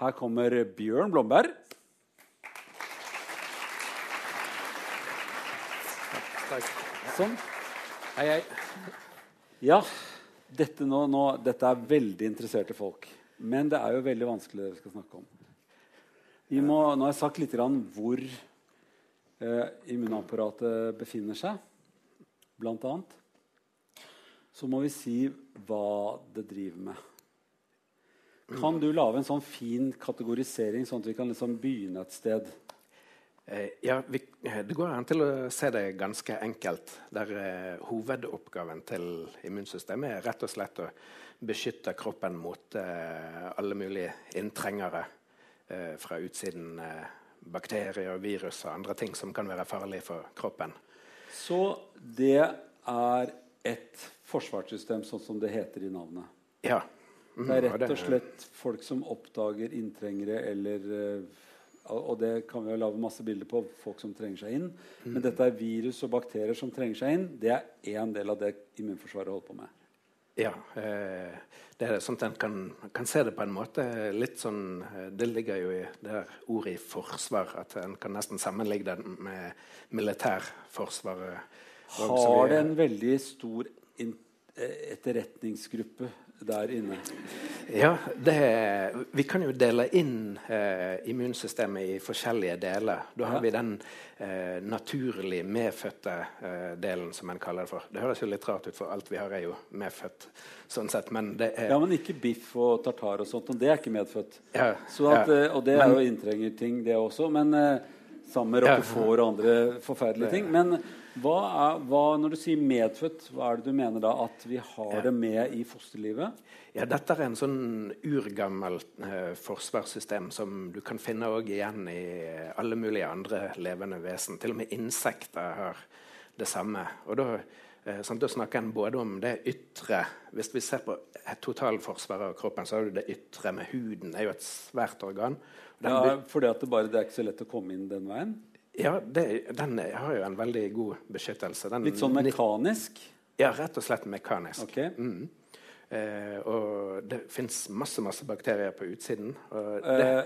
Her kommer Bjørn Blomberg. Takk. Sånn. Hei, hei. Ja, dette, nå, nå, dette er veldig interesserte folk. Men det er jo veldig vanskelig det vi skal snakke om. Vi må, nå har jeg sagt litt hvor eh, immunapparatet befinner seg, blant annet. Så må vi si hva det driver med. Kan du lage en sånn fin kategorisering, sånn at vi kan liksom begynne et sted? Eh, ja, vi, eh, Det går an til å se det ganske enkelt. Der eh, Hovedoppgaven til immunsystemet er rett og slett å beskytte kroppen mot eh, alle mulige inntrengere eh, fra utsiden. Eh, bakterier, virus og andre ting som kan være farlige for kroppen. Så det er et forsvarssystem, sånn som det heter i navnet? Ja. Mm, det er rett og slett folk som oppdager inntrengere eller Og det kan vi jo lage masse bilder på, folk som trenger seg inn. Men dette er virus og bakterier som trenger seg inn. Det er én del av det immunforsvaret holder på med. Ja. Eh, det er sånn at En kan, kan, se det på en måte litt sånn Det ligger jo i det ordet i forsvar at en kan nesten sammenligne det med militærforsvaret. Har det en veldig stor etterretningsgruppe der inne? Ja, det, vi kan jo dele inn eh, immunsystemet i forskjellige deler. Da har ja. vi den eh, naturlig medfødte eh, delen, som en kaller det for. Det høres jo litt rart ut, for alt vi har, er jo medfødt. sånn sett, men det er... Ja, men ikke biff og tartar og sånt. Og det er ikke medfødt. Ja, at, ja. Eh, og det er jo inntrengerting, det også. Men eh, sammen med rockefòr og andre forferdelige ting. Men hva er, hva, når du sier medfødt, hva er det du mener da? At vi har det med i fosterlivet? Ja, Dette er en sånn urgammelt eh, forsvarssystem som du kan finne igjen i alle mulige andre levende vesen. Til og med insekter har det samme. Og da, eh, sånn, da snakker en både om det ytre Hvis vi ser på totalforsvaret av kroppen, så har du det ytre med huden. Det er jo et svært organ. Den, ja, fordi at det, bare, det er ikke så lett å komme inn den veien? Ja, det, den har jo en veldig god beskyttelse. Den, Litt sånn mekanisk? Ja, rett og slett mekanisk. Okay. Mm. Eh, og det fins masse, masse bakterier på utsiden. Eh,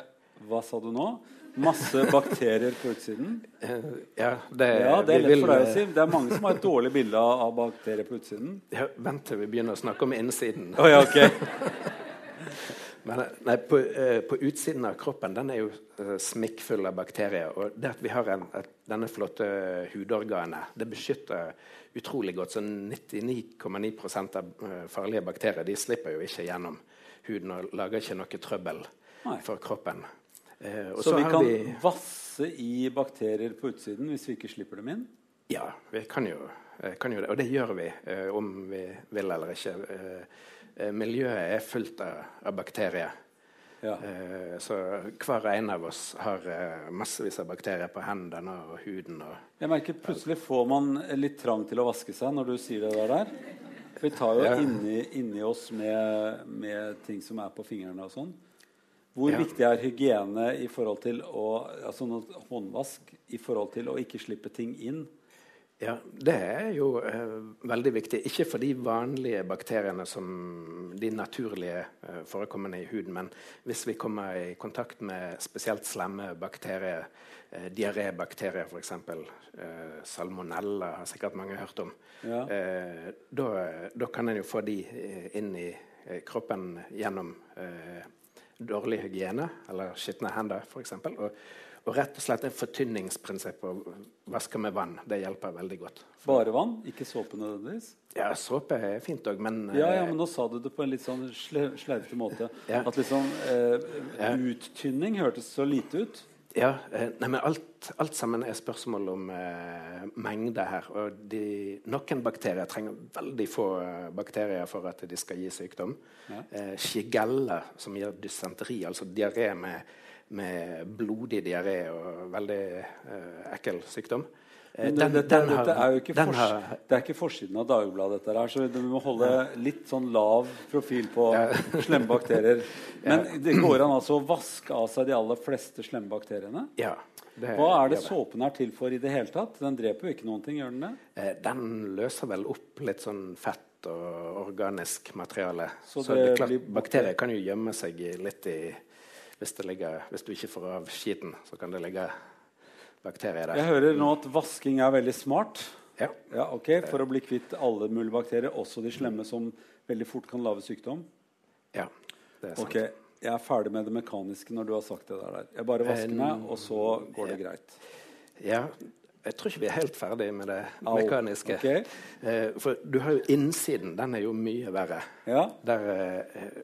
hva sa du nå? Masse bakterier på utsiden? Eh, ja, det, ja, det er lett for deg å si. Det er mange som har et dårlig bilde av bakterier på utsiden. Ja, vent til vi begynner å snakke om innsiden. Oh, ja, okay. Men nei, på, uh, på, utsiden av kroppen den er jo uh, smikkfull av bakterier. Og det at vi har en, et, denne flotte hudorganet, det beskytter utrolig godt. Så 99,9% av farlige bakterier de slipper jo ikke gjennom huden og lager ikke noe trøbbel nei. for kroppen. så, så vi kan vi... vasse i bakterier på utsiden hvis vi ikke slipper dem inn? Ja, vi kan jo, kan jo det. Og det gjør vi om vi vil eller ikke. Eh, miljøet er fullt av, av bakterier. Ja. Eh, så hver en av oss har eh, massevis av bakterier på hendene og huden. Og, jeg merker Plutselig får man litt trang til å vaske seg når du sier det der. Vi tar jo ja. inni, inni, oss med, med, ting som er på fingrene og sånn. Hvor ja. viktig er hygiene i forhold til å, altså håndvask i forhold til å ikke slippe ting inn? Ja, Det er jo eh, veldig viktig. Ikke for de vanlige bakteriene som de naturlige eh, forekommende i huden, men hvis vi kommer i kontakt med spesielt slemme bakterier, eh, diarébakterier f.eks., eh, salmonella har sikkert mange hørt om, ja. eh, da kan en jo få de eh, inn i eh, kroppen gjennom dårlig hygiene eller skitne hender f.eks. Og, og rett og slett et fortynningsprinsipp å vaske med vann. Det hjelper veldig godt. Bare vann? Ikke såpe nødvendigvis? Ja, såpe er fint òg, men ja, ja, men nå sa du det på en litt sånn sleivete måte. Ja. At liksom eh, uttynning hørtes så lite ut. Ja, eh, nei, men alt, alt, sammen er spørsmål om eh, mengde her. Og de, noen bakterier trenger veldig få eh, bakterier for at de skal gi sykdom. Ja. Eh, Shigella, som gir dysenteri, altså diaré med med blodig diaré og veldig eh, ekkel sykdom. Uh, den, den dette er jo ikke, fors det er ikke forsiden av Dagbladet, dette her, så du må holde litt sånn lav profil på ja. slemme bakterier. Men det går an altså å vaske av seg de aller fleste slemme bakteriene? Ja. Det, Hva er det såpen er til for i det hele tatt? Den dreper jo ikke noen ting, gjør den det? Eh, den løser vel opp litt sånn fett og organisk materiale. Så, så det, det klart, bakterier kan jo gjemme seg litt i hvis, ligger, hvis, du ikke får av skiten, så kan det ligge bakterier der. Jeg hører nå at vasking er veldig smart. Ja. ja ok, For å bli kvitt alle mulige bakterier, også de slemme som veldig fort kan lage sykdom? Ja, det er sant. Okay. Jeg er ferdig med det mekaniske når du har sagt det der. Jeg bare vasker meg, og så går det greit. Ja, jeg tror ikke vi er helt ferdig med det Au. mekaniske. Okay. Eh, for du har jo innsiden. Den er jo mye verre. Ja. Der eh,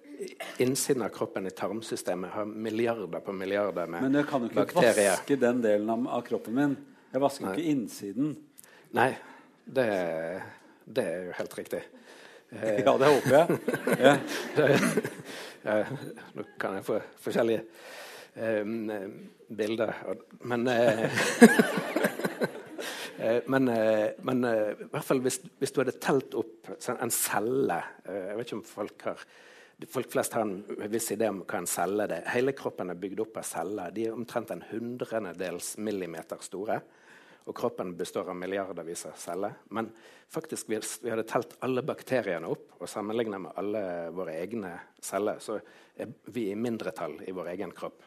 Innsiden av kroppen i tarmsystemet har milliarder på milliarder med bakterier. Men jeg kan jo ikke bakterier. vaske den delen av, av kroppen min. Jeg vasker Nei. ikke innsiden. Nei, det, det, er jo helt riktig. Eh, ja, det håper jeg. Ja. det, nå kan jeg få forskjellige eh, bilder, men eh, Eh, men, eh, men i hvert fall hvis, hvis, du hadde telt opp en celle Jeg vet ikke om folk har Folk flest har en viss idé om hva en celle er. Hele kroppen er bygd opp av celler. De er omtrent en hundredels millimeter store. Og kroppen består av milliardervis av celler. Men faktisk hvis vi hadde telt alle bakteriene opp og sammenlignet med alle våre egne celler, så er vi i mindretall i vår egen kropp.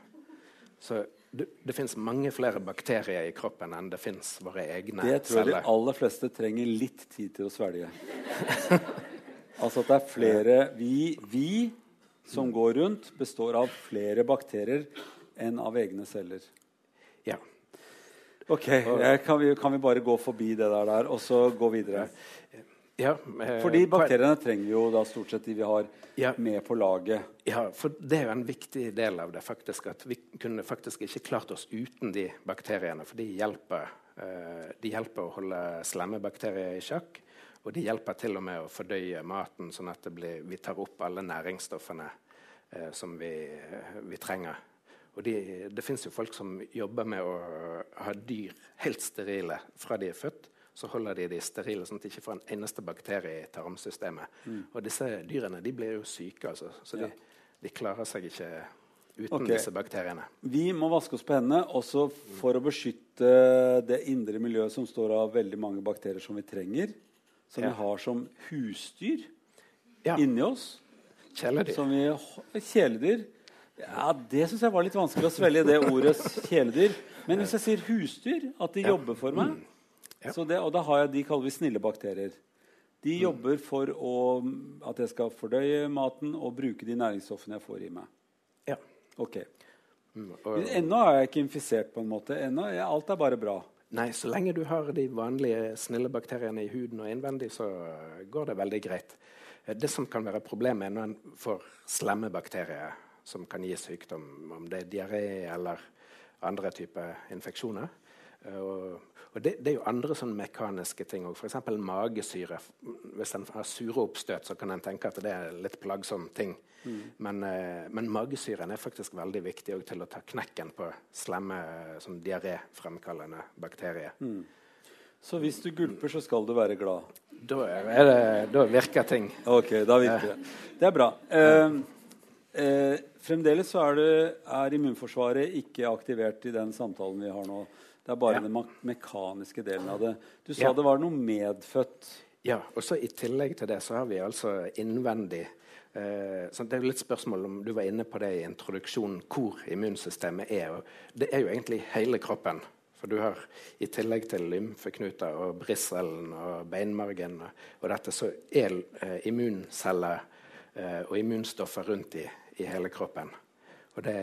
Så det, det fins mange flere bakterier i kroppen enn det fins våre egne celler. Det tror jeg de aller fleste trenger litt tid til å svelge. altså at det er flere vi, vi, som går rundt, består av flere bakterier enn av egne celler. Ja. Ok, kan vi, kan vi, bare gå forbi det der, der og så gå videre? Ja, eh, Fordi bakteriene trenger jo da stort sett de vi har ja, med på laget. Ja, for det er jo en viktig del av det. faktisk, At vi kunne faktisk ikke klart oss uten de bakteriene. For de hjelper, eh, de hjelper å holde slemme bakterier i sjakk. Og de hjelper til og med å fordøye maten, sånn at blir, vi tar opp alle næringsstoffene eh, som vi, vi, trenger. Og de, det fins jo folk som jobber med å ha dyr helt sterile fra de er født så holder de de sterile, sånn at de ikke får en eneste bakterie i tarmsystemet. Mm. Og disse dyrene de blir jo syke, altså, så de, ja. de klarer seg ikke uten okay. disse bakteriene. Vi må vaske oss på hendene også for å beskytte det indre miljøet som står av veldig mange bakterier som vi trenger, som ja. vi har som husdyr ja. inni oss. Kjæledyr. Som vi, kjæledyr. Ja, Det syns jeg var litt vanskelig å svelge, det ordet kjæledyr. Men hvis jeg sier husdyr, at de jobber for meg, mm. Ja. Det, og da har jeg de kaller vi snille bakterier. De mm. jobber for å, at jeg skal fordøye maten og bruke de næringsstoffene jeg får i meg. Ja. Ok. Mm, og, Ennå er jeg ikke infisert, på en måte. Ennå, ja, alt er bare bra. Nei, så lenge du har de vanlige snille bakteriene i huden og innvendig, så går det veldig greit. Det som kan være problemet, er når en får slemme bakterier som kan gi sykdom, om det er diaré eller andre typer infeksjoner. Og og det, det, er jo andre sånn mekaniske ting òg. F.eks. magesyre. Hvis en har sure oppstøt, så kan en tenke at det er litt plagsom ting. Mm. Men, eh, men, magesyren er faktisk veldig viktig til å ta knekken på slemme sånn diaréfremkallende bakterier. Mm. Så hvis du gulper, så skal du være glad? Da, det, da virker ting. Ok, da virker det. Det er bra. Eh, eh, fremdeles så er, det, er immunforsvaret ikke aktivert i den samtalen vi har nå. Det er bare ja. den mekaniske delen av det. Du sa ja. det var noe medfødt. Ja, og så i tillegg til det så har vi altså innvendig eh, Det er jo litt spørsmål om du var inne på det i introduksjonen, hvor immunsystemet er. Og det er jo egentlig hele kroppen. For du har i tillegg til lymfeknuter og brisselen og beinmargen og, og dette, så er eh, immunceller eh, og immunstoffer rundt i, i hele kroppen. Og, det,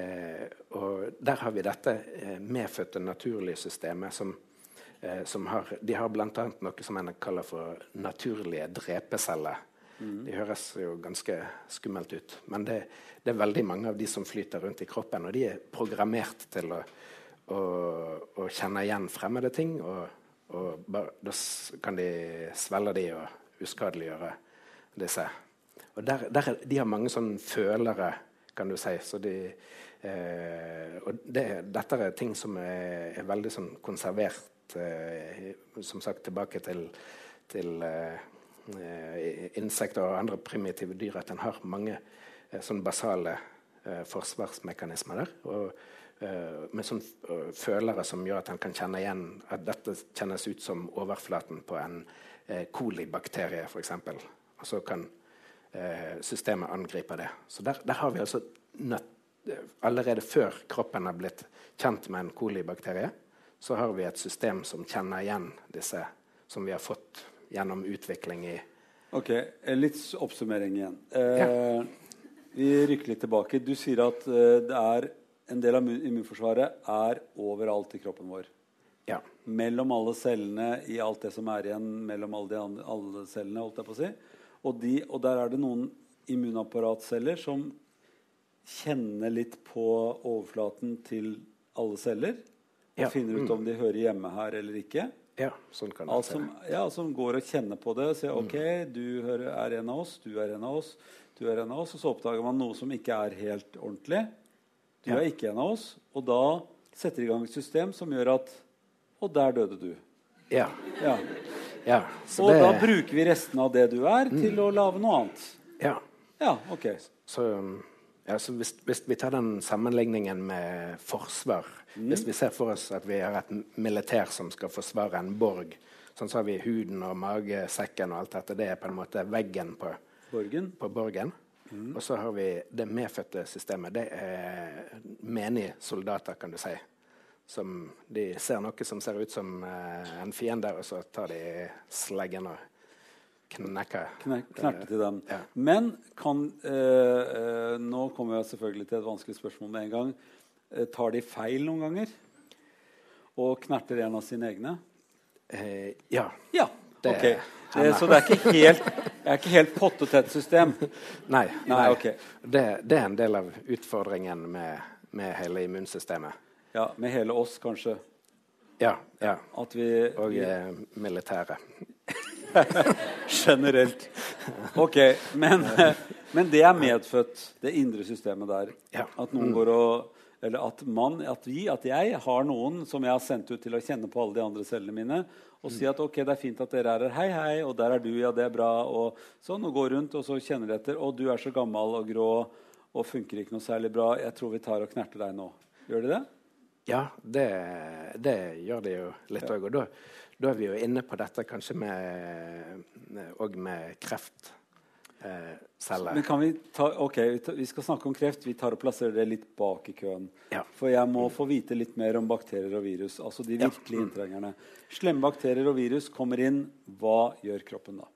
og, der har vi dette eh, medfødte naturlige systemet som, eh, som har De har bl.a. noe som en kaller for naturlige drepeceller. Mm. De høres jo ganske skummelt ut, men det, det, er veldig mange av de som flyter rundt i kroppen, og de er programmert til å, å, å kjenne igjen fremmede ting. Og, og bare, da kan de svelge de og uskadeliggjøre disse. Og der, der, de har mange sånne følere kan du si. De, eh, og det, dette er ting som er, er veldig sånn konservert, eh, som sagt tilbake til, til eh, insekter og andre primitive dyr, at en har mange eh, sånn basale eh, forsvarsmekanismer der. og Uh, med sånn uh, følere som gjør at en kan kjenne igjen at dette kjennes ut som overflaten på en kolibakterie, f.eks. Og så kan systemet angriper det. Så der, der, har vi altså nat allerede før kroppen er blitt kjent med en kolibakterie, så har vi et system som kjenner igjen disse som vi har fått gjennom utvikling i Ok, Litt oppsummering igjen. Eh, ja. Vi rykker litt tilbake. Du sier at eh, det er en del av immunforsvaret er overalt i kroppen vår. Ja. Mellom alle cellene i alt det som er igjen mellom alle, de andre, alle cellene. holdt jeg på å si. Og, de, og der er det noen immunapparatceller som kjenner litt på overflaten til alle celler. Og ja. finner ut om de hører hjemme her eller ikke. Ja, sånn kan altså, som, ja, som går og kjenner på det og sier mm. OK, du er en av oss, du er en av oss, du er en av oss. Og så oppdager man noe som ikke er helt ordentlig. Du ja. er ikke en av oss. Og da setter de i gang et system som gjør at Og der døde du. Ja. ja. Ja og det... da bruker vi resten av det du er, til mm. å lage noe annet. Ja. ja ok. Så, ja, så hvis, hvis, vi tar den sammenligningen med forsvar Mm. Hvis vi ser for oss at vi har et militær som skal forsvare en borg, sånn så har vi huden og magesekken og alt dette. Det er på en måte veggen på borgen. På borgen. Mm. Og så har vi det medfødte systemet. Det er menige soldater, kan du si. Som de ser noe som ser ut som uh, en fiende, og så tar de sleggen og knekker Knek, Knekker til dem. Ja. Men kan uh, uh, Nå kommer jeg selvfølgelig til et vanskelig spørsmål med en gang. Eh, tar de feil noen ganger? Og knerter en av sine egne? Eh, ja. ja. Det, okay. det, så det er ikke helt, er ikke helt pottetett system? Nei. nei okay. det, det, er en del av utfordringen med, med, hele immunsystemet. Ja, Med hele oss, kanskje? Ja. ja. Vi, Og vi... Eh, militæret. Generelt. Ok, men, men, det er medfødt, det indre systemet der. Ja. At noen mm. går og eller at, man, at, vi, at jeg har noen som jeg har sendt ut til å kjenne på alle de andre cellene mine, og si at ok, det er fint at dere er her. Hei, hei. Og der er du. Ja, det er bra. Og sånn, og gå rundt, og så kjenner de etter. Og du er så gammel og grå og funker ikke noe særlig bra. Jeg tror vi tar og knerter deg nå. Gjør de det? Ja, det, det gjør de jo litt òg. Ja. Og da, da, er vi jo inne på dette kanskje med, med kreft eh. Men kan vi ta Ok, vi skal snakke om kreft. Vi tar og plasserer det litt bak i køen. Ja. For jeg må få vite litt mer om bakterier og virus. Altså de virkelige ja. inntrengerne. Slemme bakterier og virus kommer inn. Hva gjør kroppen da?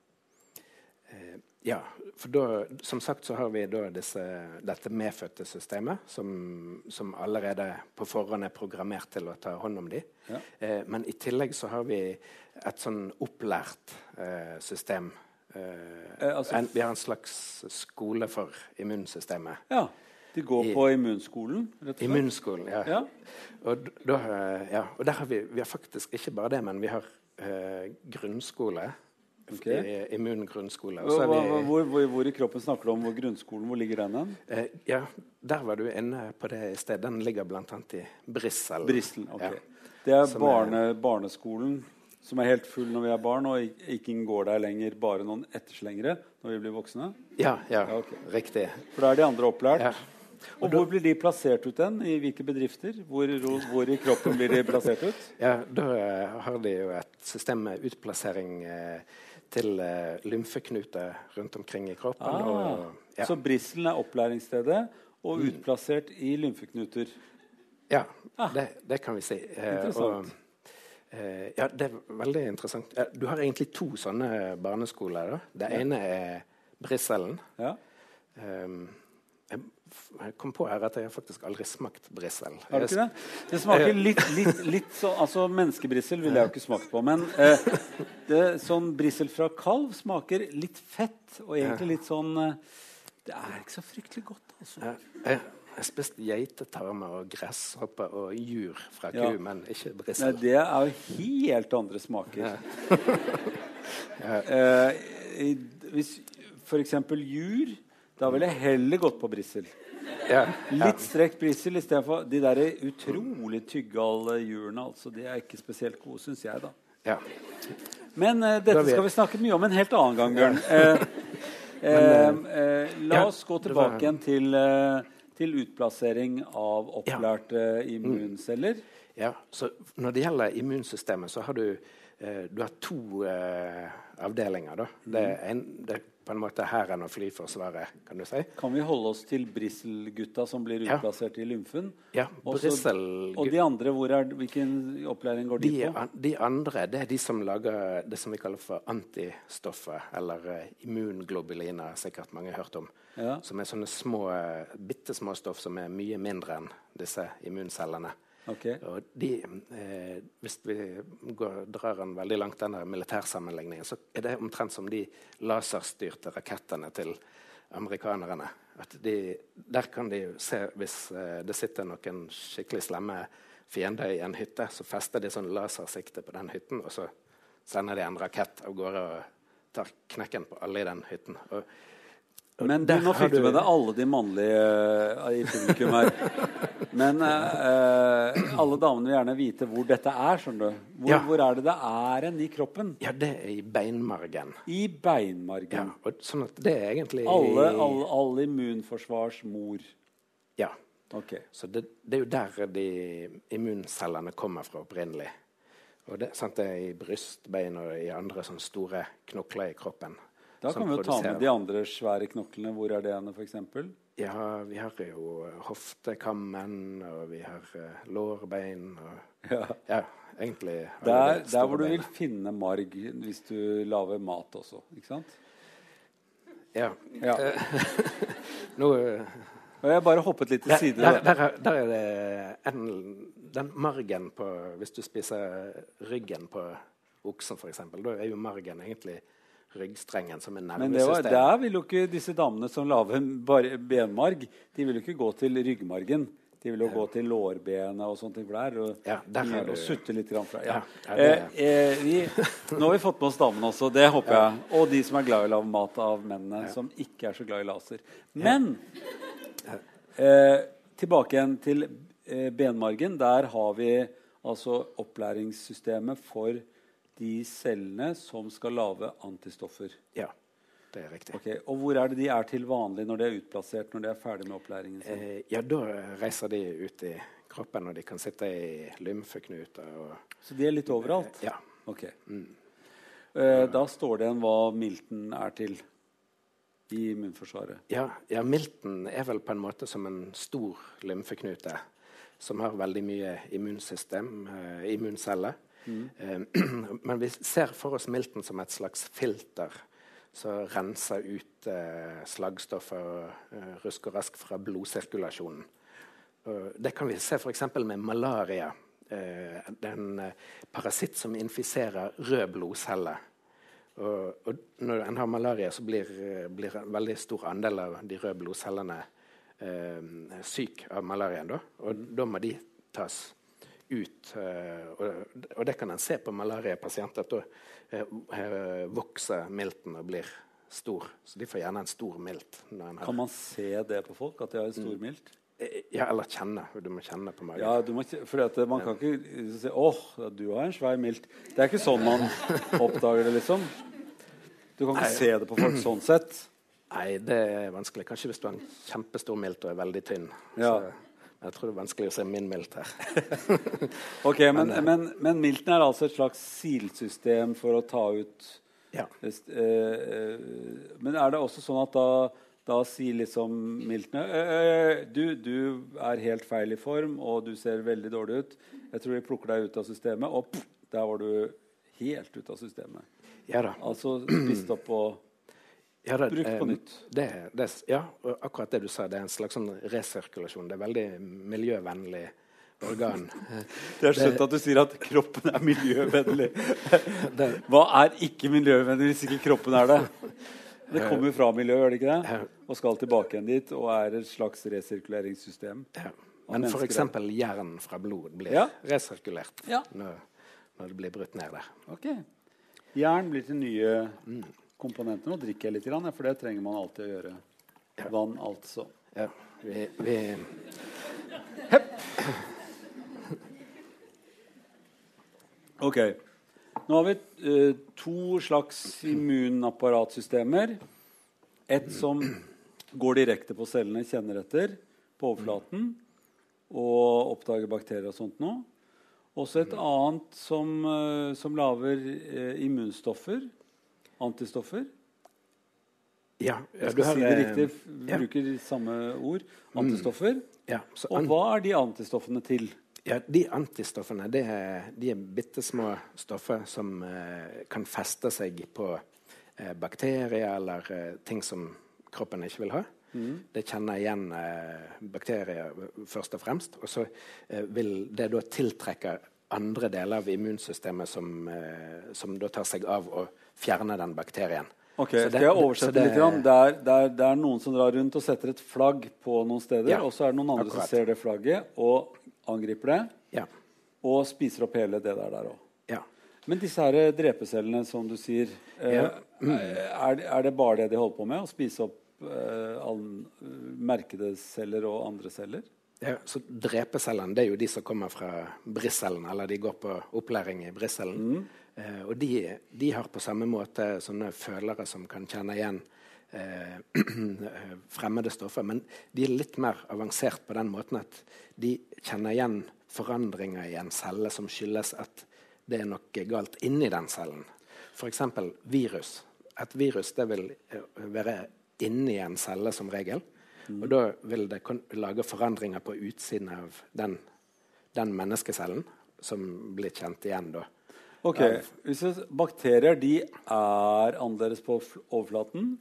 Eh, ja, for da, som sagt så har vi da disse, dette medfødte systemet som, som, allerede på forhånd er programmert til å ta hånd om dem. Ja. Eh, men i tillegg så har vi et sånn opplært eh, system Eh, eh, altså, en, vi har en slags skole for immunsystemet. Ja, De går I, på immunskolen? rett og slett? Immunskolen, ja. ja. Og, da, ja. og har vi, vi har faktisk ikke bare det, men vi har eh, grunnskole. Okay. Immungrunnskole. Hvor, hvor, hvor, hvor, i kroppen snakker du om hvor grunnskolen? Hvor ligger den hen? Eh, ja, der var du inne på det i sted. Den ligger bl.a. i Brissel. Brissel, ok. Ja. Det er, barne, er barneskolen som er helt full når vi er barn, og ikke går der lenger bare noen etterslengere når vi blir voksne? Ja, ja, ja okay. riktig. For da er de andre opplært? Ja. Og, og Hvor blir de plassert ut den? I hvilke bedrifter? Hvor, hvor, i kroppen blir de plassert ut? Ja, Da uh, har de jo et system med utplassering uh, til uh, lymfeknuter rundt omkring i kroppen. Ah, og, ja. Så brisselen er opplæringsstedet og mm. utplassert i lymfeknuter? Ja, ah. det, det, kan vi si. Interessant. Og, Eh, ja, det er veldig interessant. Eh, du har egentlig to sånne barneskoler. Da. Det ja. ene er Brisselen. Ja. Um, jeg kom på her at jeg faktisk aldri smakt brissel. Har du ikke det? Det smaker litt, litt, litt sånn altså Menneskebrissel ville jeg jo ikke smakt på. Men eh, det, sånn brissel fra kalv smaker litt fett og egentlig litt sånn eh, Det er ikke så fryktelig godt, altså. Jeg har spist geitetarmer og gresshopper og jur fra ku, ja. men ikke brissel. Nei, det er jo helt andre smaker. Ja. eh, hvis f.eks. jur, da ville jeg heller gått på brissel. Ja. Litt strekt brissel istedenfor de der utrolig tyggale jurene. Altså, de er ikke spesielt gode, syns jeg, da. Ja. Men uh, dette skal vi snakke mye om en helt annen gang, Bjørn. Uh, uh, eh, la oss gå tilbake igjen til til utplassering av opplærte ja. Mm. immunceller. Ja, så Når det gjelder immunsystemet, så har du, eh, du har to eh, avdelinger. Da. Det, er en, det, på en måte hæren og Flyforsvaret, kan du si. Kan vi holde oss til brisselgutta som blir Ja. i lymfen? Ja, Brissel- Og de andre, er, hvilken opplæring går de, De, på? an- de andre det er de som lager det som vi kaller for antistoffer, eller uh, immunglobuliner, sikkert mange har hørt om. Ja. Som er sånne små, uh, bitte små stoff som er mye mindre enn disse immuncellene. Ok. Og de, eh, hvis vi går, drar den veldig langt, denne militærsammenligningen, så er det omtrent som de laserstyrte rakettene til amerikanerne. De, der kan de se hvis eh, det sitter noen skikkelig slemme fiender i en hytte, så fester de sånn lasersikte på den hytten, og så sender de en rakett av gårde og tar knekken på alle i den hytten. Og Men der nå fikk du med deg alle de mannlige eh, i publikum her. Men eh, alle damene vil gjerne vite hvor dette er. skjønner du? Hvor, Ja. hvor er det det er en i kroppen? Ja, det er i beinmargen. I beinmargen. Ja, sånn at det er egentlig Alle, alle, alle immunforsvars mor. Ja. Okay. Så det, det er jo der de immuncellene kommer fra opprinnelig. Og det, sant, det er i brystbein og i andre sånne store knokler i kroppen. Da kan vi jo ta med de andre svære knoklene. Hvor er det henne, f.eks.? Ja, vi har jo hoftekammen, og vi har uh, lårbein og Ja. Ja, egentlig Der, der hvor du vil finne marg hvis du lager mat også. Ikke sant? Ja. Ja. Nå eh, Og jeg bare hoppet litt til der, side. der, der. er- der er det en, den margen på Hvis du spiser ryggen på oksen, f.eks., da er jo margen egentlig ryggstrengen som er Men det var, der vil jo ikke disse damene som lager benmarg, de vil jo ikke gå til ryggmargen. De vil jo gå til lårbenet og sånne ting. Der, og, Ja, der og sutte litt grann fra. Ja. Ja, ja, eh, eh, vi, nå har vi fått med oss damene også, det håper jeg. Og de som er glad i å lage mat av mennene, som ikke er så glad i laser. Men eh, tilbake igjen til eh, benmargen. Der har vi altså opplæringssystemet for de cellene som skal lage antistoffer. Ja, det er riktig. Okay, Og hvor er det de er til vanlig når de er utplassert, når de er ferdig med opplæringen sin? Eh, ja, da reiser de ut i kroppen, og de kan sitte i lymfeknuter og Så de er litt overalt? Ja. Ok. Eh, da står det igjen hva milten er til i immunforsvaret. Ja, ja, milten er vel på en måte som en stor lymfeknute som har veldig mye immunsystem, eh, immunceller. Eh, men vi ser for oss milten som et slags filter som renser ut eh, slagstoffer eh, rusk og rask fra blodsirkulasjonen. Det kan vi se f.eks. med malaria. Det er en parasitt som infiserer røde blodceller. Og, når en har malaria, så blir, blir en veldig stor andel av de røde blodcellene eh, syk av malariaen. Da. Og da må de tas ut. Eh, og, det kan en se på malariapasienter. Da eh, eh, vokser milten og blir stor. Så de får gjerne en stor milt. Kan man se det på folk, at de har en stor milt? Eh, ja, eller kjenne. Du må kjenne på magen. Ja, du må, fordi Man kan ikke si 'Åh, du har en svær milt'. Det er ikke sånn man oppdager det, liksom. Du kan ikke se det på folk sånn sett. Nei, det er vanskelig. Kanskje hvis du har en kjempestor milt og er veldig tynn. Ja. Så jeg tror det er vanskelig å se min milt her. Ok, Men, men, men milten er altså et slags silsystem for å ta ut Ja. eh, eh, Men er det også sånn at da, da sier liksom miltene «Øh, du, du er helt feil i form, og du ser veldig dårlig ut. Jeg tror de plukker deg ut av systemet, og pff, der var du helt ute av systemet. Ja da. Altså spist opp og Ja, det, Brukt på eh, nytt. Det, det, ja, akkurat det du sa, det er en slags sånn resirkulasjon. Det er veldig miljøvennlig organ. Det er skjønt at du sier at kroppen er miljøvennlig. Hva er ikke miljøvennlig hvis ikke kroppen er det? Det kommer fra miljøet, gjør det ikke det? Og skal tilbake igjen dit og er et slags resirkuleringssystem. ja. Men f.eks. jern fra blod blir Ja. resirkulert Ja. når, når det blir brutt ned der. Ok. Jern blir til nye komponenter. Nå drikker jeg litt, for det trenger man alltid å gjøre. Vann, altså. Ja, vi, vi, Ok. Nå har vi uh, to slags immunapparatsystemer. Et som går direkte på cellene, kjenner etter på overflaten og oppdager bakterier og sånt noe. Også et annet som, uh, som lager uh, immunstoffer, antistoffer. Ja, Jeg skal har, si det eh, riktig. Vi ja. bruker samme ord. Antistoffer. Ja, så Og hva er de antistoffene til? Ja, De antistoffene det er, de er bitte små stoffer som eh, kan feste seg på eh, bakterier eller eh, ting som kroppen ikke vil ha. Det kjenner igjen eh, bakterier først og fremst. Og så eh, vil det da tiltrekke andre deler av immunsystemet som, eh, som da tar seg av å fjerne den bakterien. Ok, Så Skal det- jeg oversette det- litt? Det er, det, er, det er noen som drar rundt og setter et flagg på noen steder, Ja, og så er det noen andre akkurat. som ser det flagget og angriper det, Ja. og spiser opp hele det der der òg. ja. Men disse her drepecellene, som du sier, eh, er, er det bare det de holder på med? Å spise opp eh, all, merkede celler og andre celler? Ja, så Drepecellene det er jo de som kommer fra brisselen, eller de går på opplæring i brisselen. Eh, og de, de har på samme måte sånne følere som kan kjenne igjen eh, fremmede stoffer. Men de er litt mer avansert på den måten at de kjenner igjen forandringer i en celle som skyldes at det er noe galt inni den cellen. F.eks. virus. Et virus det vil eh, være inni en celle som regel. Og da vil det lage forandringer på utsiden av den, den menneskecellen, som blir kjent igjen da. Ok, Bakterier de er annerledes på overflaten.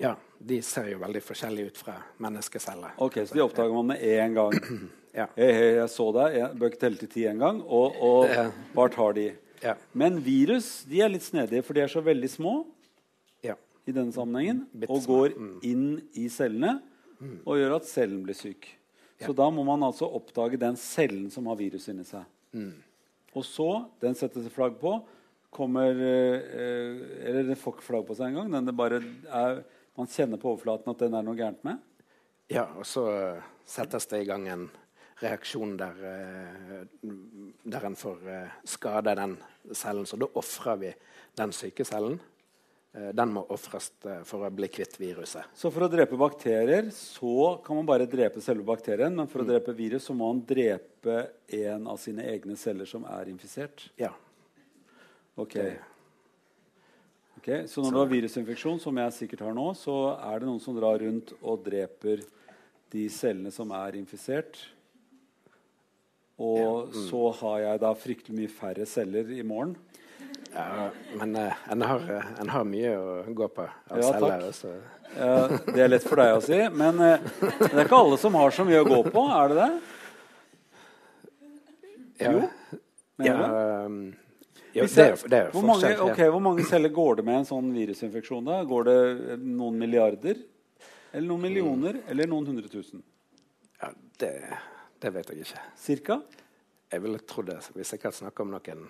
Ja, de ser jo veldig forskjellige ut fra menneskeceller. Ok, Så de oppdager man med en gang. Ja. Hei, hei, jeg så deg. Jeg bør ikke telle til ti engang. Og, og bare tar de. Ja. Men virus de er litt snedige, for de er så veldig små ja. i denne sammenhengen, Bittesmå. og går inn i cellene og gjør at cellen blir syk. Så da må man altså oppdage den cellen som har virus inni seg. Og så, den settes flagg på, kommer eh, Eller det får ikke flagg på seg engang. den bare er, Man kjenner på overflaten at den er noe gærent med. Ja, og så eh, settes det i gang en reaksjon der, eh, der en får skade den cellen. Så da ofrer vi den syke cellen. Eh, den må ofres eh, for å bli kvitt viruset. Så for å drepe bakterier så kan man bare drepe selve bakterien. Men for å drepe virus så må man drepe en av sine egne celler som er infisert. Ja. Ok. okay. Så når du har virusinfeksjon, som jeg sikkert har nå, så er det noen som drar rundt og dreper de cellene som er infisert. Og så har jeg da fryktelig mye færre celler i morgen. Ja, men eh, en, har, eh, en har mye å gå på av Ja, takk. også. Eh, det er lett for deg å si, men eh, det er ikke alle som har så mye å gå på. Er det det? Ja. Jo, mener ja, du? um, det er det er hvor, mange, okay, ok, hvor mange celler går det med en sånn virusinfeksjon? da? Går det noen milliarder? Eller noen millioner? Eller noen hundre tusen? Ja, det, det vet jeg ikke. Cirka? Jeg ville trodd det. Vi sikkert snakker om noen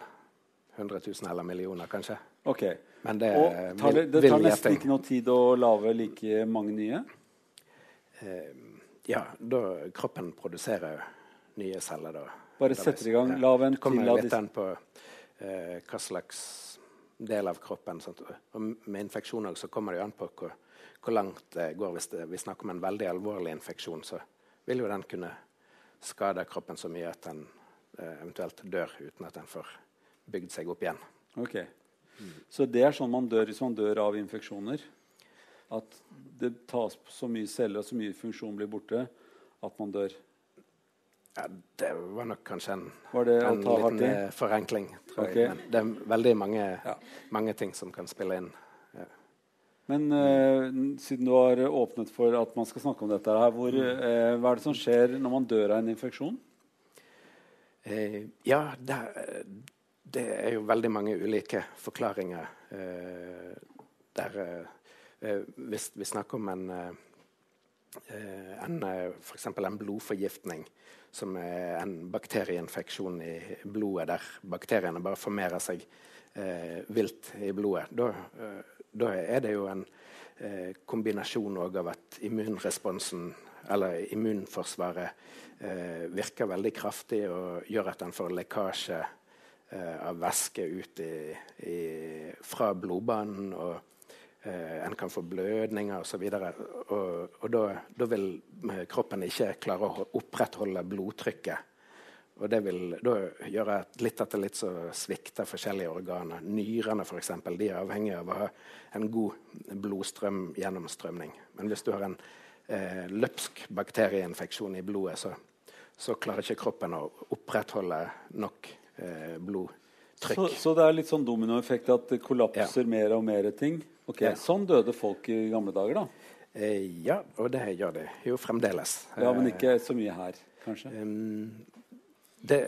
hundre tusen eller millioner, kanskje. Ok. Men det Og tar det, det tar nesten ikke noe tid å lage like mange nye? Eh, ja, da kroppen produserer nye celler, da. Bare setter i gang. Ja. Lag en til av litt disse. an på eh, hva slags del av kroppen. Sant? Og med infeksjon også, så kommer det jo an på hvor, hvor langt det går. Hvis det, vi snakker om en veldig alvorlig infeksjon, så vil jo den kunne skade kroppen så mye at den eh, eventuelt dør uten at den får bygd seg opp igjen. Ok. Så det er sånn man dør hvis man dør av infeksjoner? At det tas så mye celler og så mye funksjon blir borte at man dør? Ja, det var nok kanskje en, en liten eh, forenkling. Tror okay. jeg. Men det er veldig mange, Ja. mange ting som kan spille inn. Ja. Men uh, siden du har åpnet for at man skal snakke om dette her, hvor, uh, hva er det som skjer når man dør av en infeksjon? Uh, ja, det, det er jo veldig mange ulike forklaringer eh, der eh, eh, Hvis vi snakker om en, eh, eh, en eh, f.eks. en blodforgiftning, som er en bakterieinfeksjon i blodet, der bakteriene bare formerer seg eh, vilt i blodet, da, da er det jo en kombinasjon av at immunresponsen, eller immunforsvaret, virker veldig kraftig og gjør at en får lekkasje av væske ut i, i, fra blodbanen. og eh, En kan få blødninger osv. Og, og, og da, vil eh, kroppen ikke klare å opprettholde blodtrykket. Og det vil da gjøre at litt etter litt så svikter forskjellige organer. Nyrene for eksempel, de er avhengig av å ha en god blodstrøm-gjennomstrømning. Men hvis du har en eh, løpsk bakterieinfeksjon i blodet, så, så, klarer ikke kroppen å opprettholde nok eh, blodtrykk. Så, så, det er litt sånn dominoeffekt at det kollapser ja. mer og mer ting? Ok, ja. Sånn døde folk i gamle dager, da? Eh, ja, og det gjør de jo fremdeles. Ja, Men ikke så mye her, kanskje? Um, det,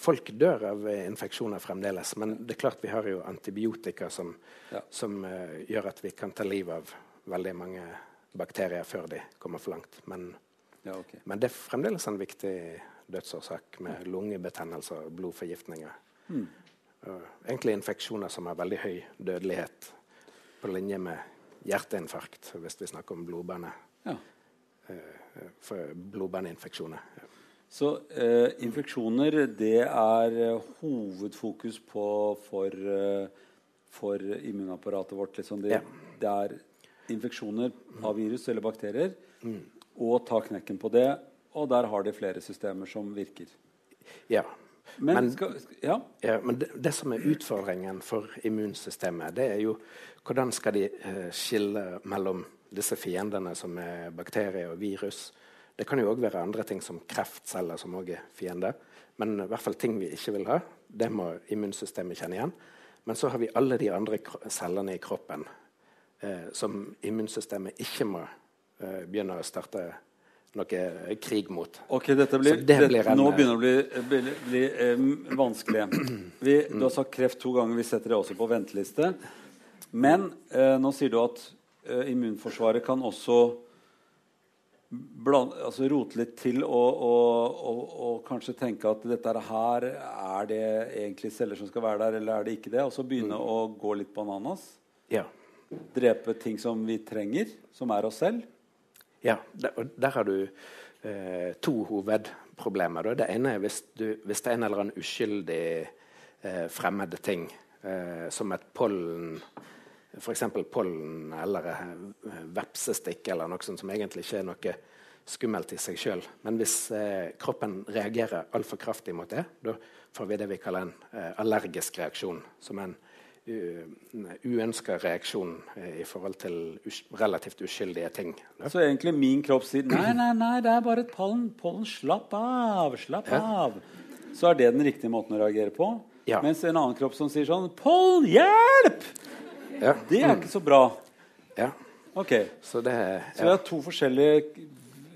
folk dør av infeksjoner fremdeles, men det er klart vi har jo antibiotika som, ja. som uh, gjør at vi kan ta livet av veldig mange bakterier før de kommer for langt. Men, ja, okay. men det er fremdeles en viktig dødsårsak med lungebetennelser og blodforgiftninger. Mm. Egentlig infeksjoner som har veldig høy dødelighet, på linje med hjerteinfarkt, hvis vi snakker om blodbane. Ja. Uh, for blodbaneinfeksjoner. Så eh, infeksjoner, det er eh, hovedfokus på for, eh, for immunapparatet vårt. Liksom. Det, ja. det, er infeksjoner av virus eller bakterier. Mm. Og ta knekken på det. Og der har de flere systemer som virker. Ja. Men, men, skal, ja? ja men det, det, som er utfordringen for immunsystemet, det er jo hvordan skal de eh, skille mellom disse fiendene som er bakterier og virus, det kan jo òg være andre ting som kreftceller som òg er fiender. Men i hvert fall ting vi ikke vil ha. Det må immunsystemet kjenne igjen. Men så har vi alle de andre cellene i kroppen eh, som immunsystemet ikke må eh, begynne å starte noe krig mot. Ok, dette blir, det blir en, Nå begynner det å bli, bli, bli eh, vanskelig. Vi, du har sagt kreft to ganger. Vi setter det også på venteliste. Men eh, nå sier du at eh, immunforsvaret kan også bland, altså rote litt til og, og, og, og, kanskje tenke at dette her er det egentlig celler som skal være der, eller er det ikke det? Og så begynne mm. å gå litt bananas? Ja. Drepe ting som vi trenger, som er oss selv? Ja, der, der har du eh, to hovedproblemer. Det ene er hvis, du, hvis, det er en eller annen uskyldig eh, fremmed ting, eh, som et pollen f.eks. pollen eller eh, vepsestikk eller noe sånt som egentlig ikke er noe skummelt i seg sjøl. Men hvis eh, kroppen reagerer altfor kraftig mot det, da får vi det vi kaller en eh, allergisk reaksjon. Som en uønska reaksjon eh, i forhold til us relativt uskyldige ting. Da. Så egentlig min kropp sier nei, nei, nei, det er bare et pollen. pollen slapp av, slapp ja. av. Så er det den riktige måten å reagere på. Ja. Mens en annen kropp som sier sånn Pollen, hjelp! Ja. Det er ikke så bra. Ja. Ok. Så det, ja. så det er to forskjellige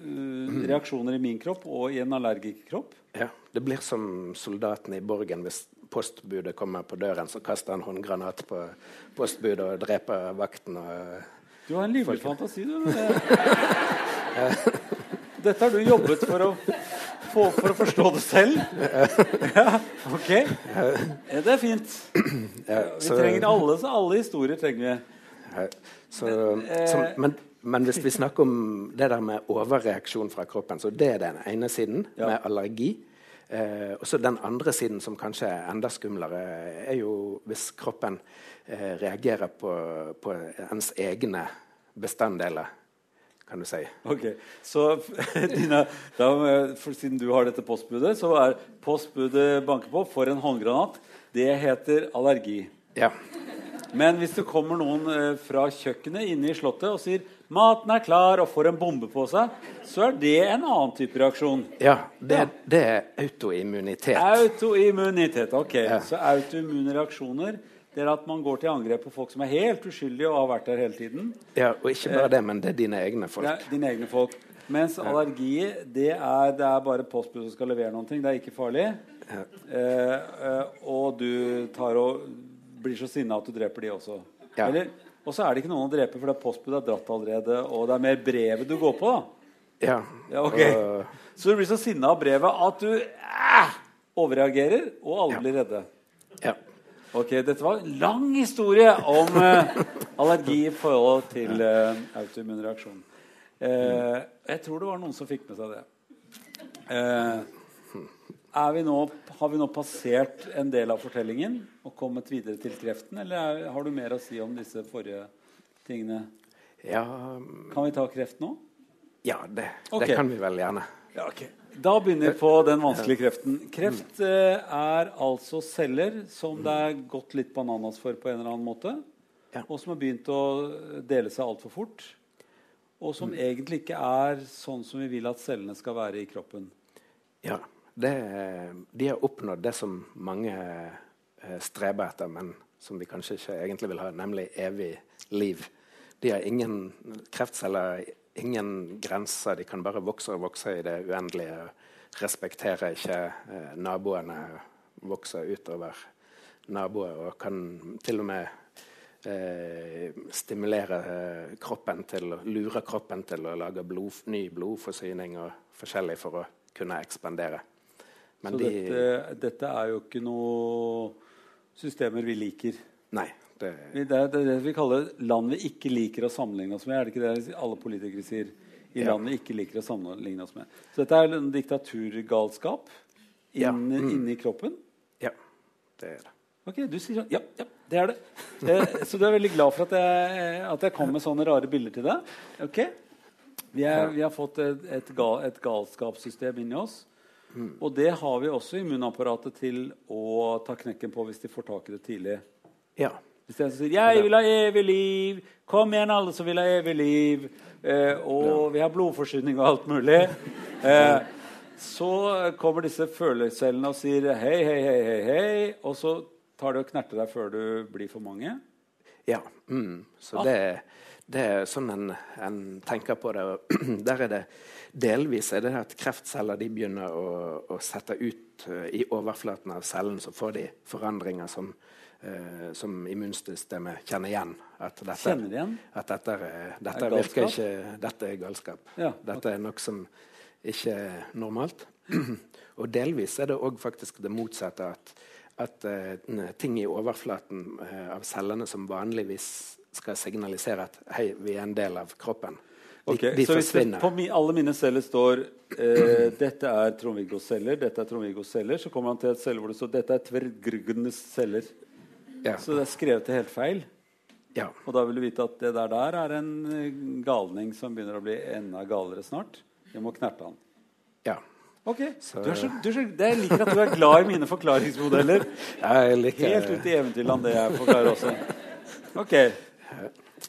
uh, reaksjoner i min kropp og i en allergikerkropp? Ja. Det blir som soldatene i Borgen. Hvis postbudet kommer på døren, så kaster han håndgranat på postbudet og dreper vakten. Og, du har en livlig fantasi, du. Dette har du jobbet for å få, for å forstå det selv? Ja, ok. Det er fint. Vi trenger alle, så alle historier trenger vi. Så, så, men, men, hvis vi snakker om det der med overreaksjon fra kroppen, så det er den ene siden, med allergi. Eh, og så den andre siden, som kanskje er enda skumlere, er jo hvis kroppen eh, reagerer på, på ens egne bestanddeler kan du si. Ok, Så Dina, da, for, siden du har dette postbudet, så er postbudet banker på for en håndgranat. Det heter allergi. Ja. Men hvis det kommer noen eh, fra kjøkkenet inne i Slottet og sier maten er klar og får en bombe på seg, så er det en annen type reaksjon. Ja, det, ja. det er autoimmunitet. Autoimmunitet, ok. Ja. Så autoimmune reaksjoner det er at man går til angrep på folk som er helt uskyldige og har vært der hele tiden. Ja, Og ikke bare det, men det er dine egne folk. Er dine egne folk. Mens ja. allergi det er, det er bare postbud som skal levere noe. Det er ikke farlig. Ja. Eh, eh, og du tar og blir så sinna at du dreper de også. Ja. Og så er det ikke noen å drepe, for det er postbud er dratt allerede. Og det er mer brevet du går på, da. Ja. ja okay. uh... Så du blir så sinna av brevet at du eh, overreagerer, og alle blir redde. Ja. Ok, Dette var en lang historie om uh, allergi i forhold til uh, autoimmun reaksjon. Uh, jeg tror det var noen som fikk med seg det. Vi nå, har vi nå passert en del av fortellingen og kommet videre til kreften? Eller er, har du mer å si om disse forrige tingene? Ja, kan vi ta kreft nå? Ja, det, okay. det kan vi vel gjerne. Ja, ok. Da begynner vi på den vanskelige kreften. Kreft eh, er altså celler som det er gått litt bananas for på en eller annen måte, Ja. og som har begynt å dele seg altfor fort, og som egentlig ikke er sånn som vi vil at cellene skal være i kroppen. Ja, det, De har oppnådd det som mange eh, streber etter, men som de kanskje ikke egentlig vil ha, nemlig evig liv. De har ingen kreftceller, ingen grenser. De kan bare vokse og vokse i det uendelige. Respekterer ikke eh, naboene, vokser utover naboer og kan til og med eh, stimulere eh, kroppen til å lure kroppen til å lage blod, ny blodforsyning og forskjellig for å kunne ekspandere. Men Så de dette, dette er jo ikke noe systemer vi liker. Nei. Det, Det er det, vi kaller land vi ikke liker å sammenligne oss med. Er det ikke det alle politikere sier? I land vi ikke liker å sammenligne oss med. Så dette er en diktaturgalskap Ja. Mm. inni kroppen. ja, det er det. Ok, du sier sånn. Ja, ja, det er det. Eh, så du er veldig glad for at jeg, at jeg kom med sånne rare bilder til deg? Ok. Vi, er, vi har fått et, et, gal, et galskapssystem inni oss. Og det har vi også immunapparatet til å ta knekken på hvis de får tak i det tidlig. Ja. Hvis de sier 'Jeg vil ha evig liv', kom igjen, alle som vil ha evig liv, eh, og vi har blodforsyning og alt mulig eh, Så kommer disse følecellene og sier 'hei, hei, hei', hei, hei, og så tar du og knerter deg før du blir for mange. Ja. Mm. Så det det, det er sånn en, en tenker på det. Der er det delvis er det at kreftceller de begynner å, å sette ut eh, i overflaten av cellen, så får de forandringer som, eh, som immunsystemet kjenner igjen. At dette, Kjenner igjen? At dette, dette Er virker ikke Dette er galskap. Ja, Dette er noe som ikke er normalt. Og delvis er det òg faktisk det motsatte. At, at uh, ting i overflaten uh, av cellene som vanligvis skal signalisere at hei, vi er en del av kroppen, de, okay, de så hvis det, forsvinner. på alle mine celler står eh, 'Dette er Trond-Viggos celler', dette er Trond-Viggos celler, så kommer han til et celle hvor det står 'Dette er Tvergruggenes celler'. Ja. Så det er skrevet til helt feil. ja. Og da vil du vite at det der, der er en eh, galning som begynner å bli enda galere snart. Vi må knerte han. ja. Ok, Så- du så, du så, det Jeg liker at du er glad i mine forklaringsmodeller. Jeg liker Helt ut i eventyrland, det jeg forklarer også. Ok,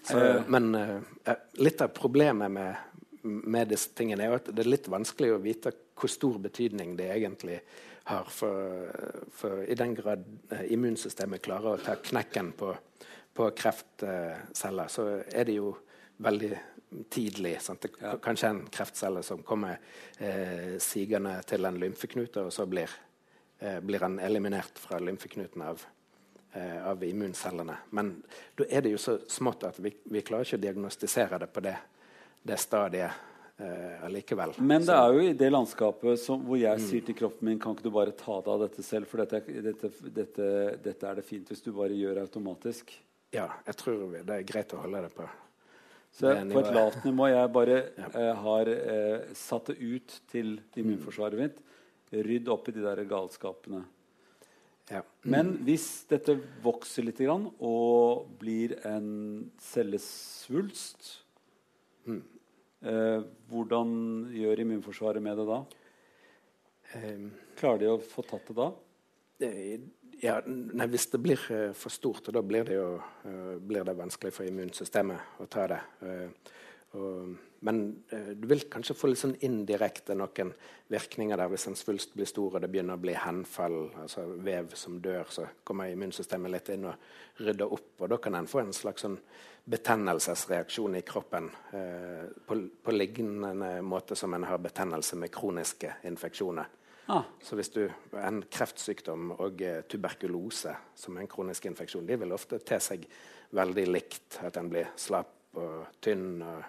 Så, men eh, litt av problemet med, med disse tingene er at det er litt vanskelig å vite hvor stor betydning det egentlig har. For, for i den grad eh, immunsystemet klarer å ta knekken på, på kreftceller, så er det jo veldig tidlig. Sant? Det, Ja. Kanskje en kreftcelle som kommer eh, sigende til en lymfeknute, og så blir, eh, blir han eliminert fra lymfeknuten av eh, av immuncellene. Men da er det jo så smått at vi, vi klarer ikke å diagnostisere det på det, det stadiet eh, allikevel. Men det er jo i det landskapet som, hvor Mm. jeg sier til kroppen min Kan ikke du bare ta deg av dette selv, for dette, dette, dette, dette er det fint hvis du bare gjør automatisk. Ja, jeg tror vi, det er greit å holde det på. Så Det på et lavt nivå jeg bare Ja. eh, har eh, satt det ut til immunforsvaret mitt. Rydd opp i de der galskapene. Ja. Men hvis dette vokser litt grann, og blir en cellesvulst eh, Hvordan gjør immunforsvaret med det da? Eh, Klarer de å få tatt det da? Ja, nei, Hvis det blir eh, for stort, da blir det jo eh, blir det vanskelig for immunsystemet å ta det. Eh, og, men eh, du vil kanskje få litt sånn indirekte noen virkninger der hvis en svulst blir stor og det begynner å bli henfall, altså vev som dør, så kommer immunsystemet litt inn og rydder opp. Og da kan en få en slags sånn betennelsesreaksjon i kroppen eh, på, på lignende måte som en har betennelse med kroniske infeksjoner. Ah, Så hvis du En kreftsykdom og eh, tuberkulose, som er en kronisk infeksjon, de vil ofte te seg veldig likt. At en blir slapp og tynn og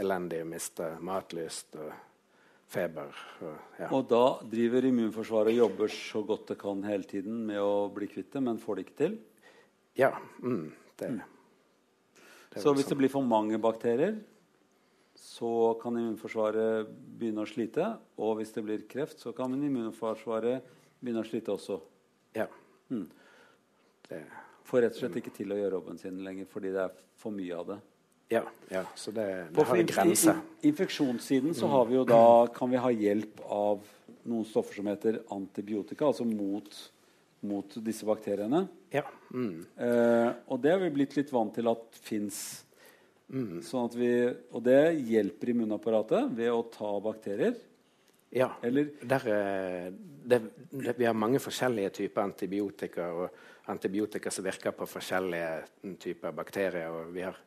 elendig mister matlyst og feber. Og, ja. og da driver immunforsvaret og jobber så godt det kan hele tiden med å bli kvitt det, men får det ikke til. ja mm, det, det er Så hvis det sånn. blir for mange bakterier, så kan immunforsvaret begynne å slite. Og hvis det blir kreft, så kan immunforsvaret begynne å slite også. Ja. Mm. Det, Får rett og slett ikke til å gjøre jobben sin lenger fordi det er for mye av det. Ja, ja, så det, det har en grense. På infeksjonssiden så har vi jo da, kan vi ha hjelp av noen stoffer som heter antibiotika, altså mot, mot disse bakteriene. Ja. Mm. Eh, og det har vi blitt litt vant til at fins. Mm. Sånn og det hjelper immunapparatet ved å ta bakterier. ja. Eller Der, eh, det, det, vi har mange forskjellige typer antibiotika, og antibiotika som virker på forskjellige typer bakterier. Og vi har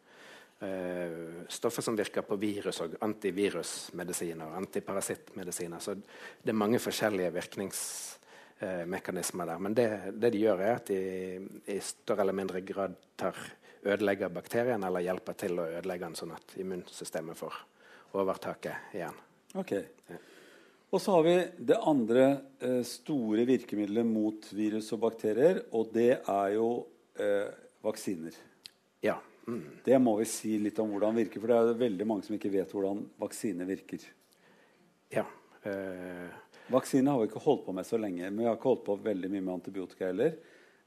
eh, stoffer som virker på virus, og antivirusmedisiner og antiparasittmedisiner. Så det er mange forskjellige virkningsmekanismer der. Men det, det de gjør, er at de i større eller mindre grad tar, ødelegger bakterien, eller hjelper til å ødelegge den, sånn at immunsystemet får overtaket igjen. Ok. Og så har vi det andre eh, store virkemidlet mot virus og bakterier, og det er jo eh, vaksiner. Ja. Mm. Det må vi si litt om hvordan virker, for det er veldig mange som ikke vet hvordan vaksine virker. ja. Eh, Vaksine har vi ikke holdt på med så lenge, men vi har ikke holdt på veldig mye med antibiotika heller.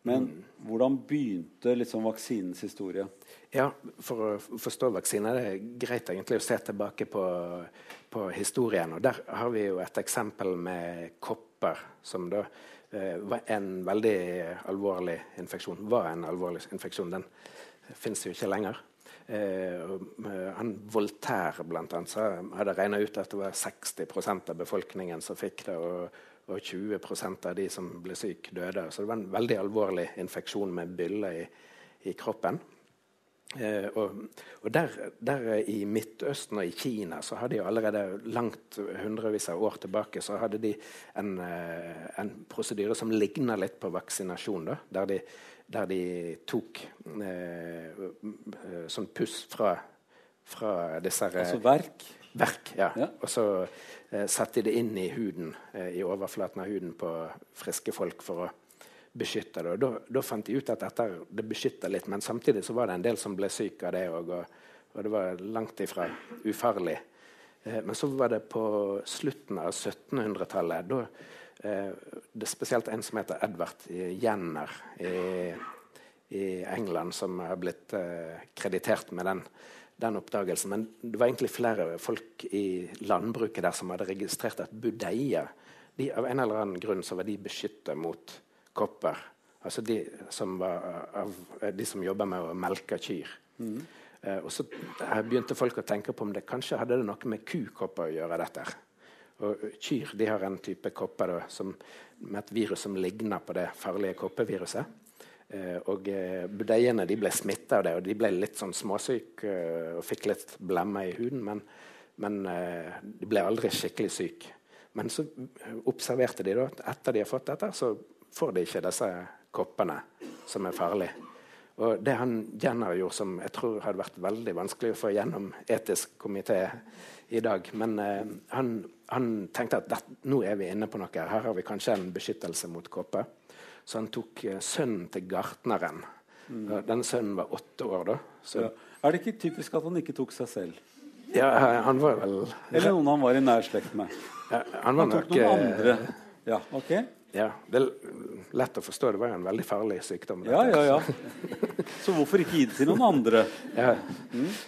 Men hvordan begynte liksom vaksinens historie? Ja, For å forstå vaksiner det er greit egentlig å se tilbake på, på historien. og Der har vi jo et eksempel med kopper, som da eh, var en veldig alvorlig infeksjon. Var en alvorlig infeksjon. Den fins jo ikke lenger. Eh, han Voltaire blant annet, så hadde regna ut at det var 60% av befolkningen som fikk det. og og 20% av de som ble syke, døde. Så det var en veldig alvorlig infeksjon med byller i, i kroppen. Eh, og, og der, der i Midtøsten og i Kina så hadde de allerede langt hundrevis av år tilbake så hadde de en, eh, en prosedyre som ligna litt på vaksinasjon. Da, der, de, der de tok eh, eh, sånn puss fra, fra disse Altså verk? Verk, ja. Ja. Og så eh, satte de det inn i huden, eh, i overflaten av huden på friske folk for å beskytte det. Og da, da fant de ut at dette det beskytta litt, men samtidig så var det en del som ble syk av det òg, og, og det var langt ifra ufarlig. Eh, men så var det på slutten av 1700-tallet da det er spesielt en som heter Edvard Jenner i, i England, som har blitt eh, kreditert med den den oppdagelsen. Men det var egentlig flere folk i landbruket der som hadde registrert at budeier de, Av en eller annen grunn så var de beskyttet mot kopper. Altså de som, var av, de som jobber med å melke kyr. Eh, og så begynte folk å tenke på om det kanskje hadde det noe med kukopper å gjøre. dette. Og Kyr de har en type kopper da, som, med et virus som ligner på det farlige koppeviruset. Eh, og eh, budeiene de ble smitta av det, og de ble litt sånn småsyke eh, og fikk litt blemmer i huden. Men, men de ble aldri skikkelig syke. Men så observerte de da at etter de har fått dette, så får de ikke disse koppene som er farlige. Og det han Jenner gjorde, som jeg tror hadde vært veldig vanskelig å få gjennom etisk komité i dag Men han, han tenkte at det, nå er vi inne på noe. Her har vi kanskje en beskyttelse mot kåpe. Så han tok uh, sønnen til gartneren. Mm. Uh, den sønnen var åtte år da. Så, Ja. Er det ikke typisk at han ikke tok seg selv? ja, han var vel Eller noen han var i nær slekt med? ja, Han var Han tok nok noen eh, andre. Ja, ok. Ja, Det er lett å forstå. Det var en veldig farlig sykdom. Ja, ja, ja. Så hvorfor ikke gi det til noen andre? Ja.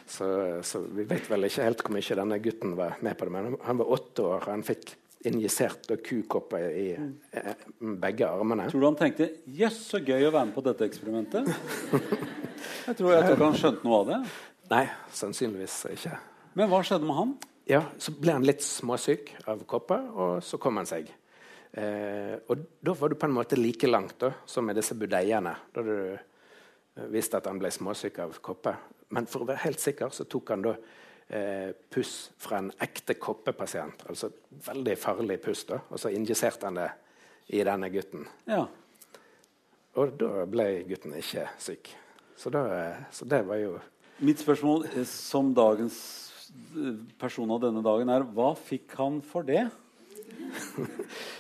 Så, så vi vet vel ikke helt hvor mye denne gutten var med på det. Men han var åtte år, og han fikk injisert kukopper i eh, begge armene. Tror du han tenkte 'jøss, så gøy å være med på dette eksperimentet'? Jeg tror, jeg tror ikke han skjønte noe av det. Nei, sannsynligvis ikke. Men hva skjedde med han? Ja, Så ble han litt småsyk av kopper, og så kom han seg. Eh, og da var du på en måte like langt da, som med disse budeiene. Da du eh, visste at han ble småsyk av kopper. Men for å være helt sikker så tok han da eh, puss fra en ekte koppepasient. Altså veldig farlig puss. da, Og så injiserte han det i denne gutten. Ja. Og da ble gutten ikke syk. Så, da, eh, så det var jo Mitt spørsmål eh, som dagens person av denne dagen er hva fikk han for det?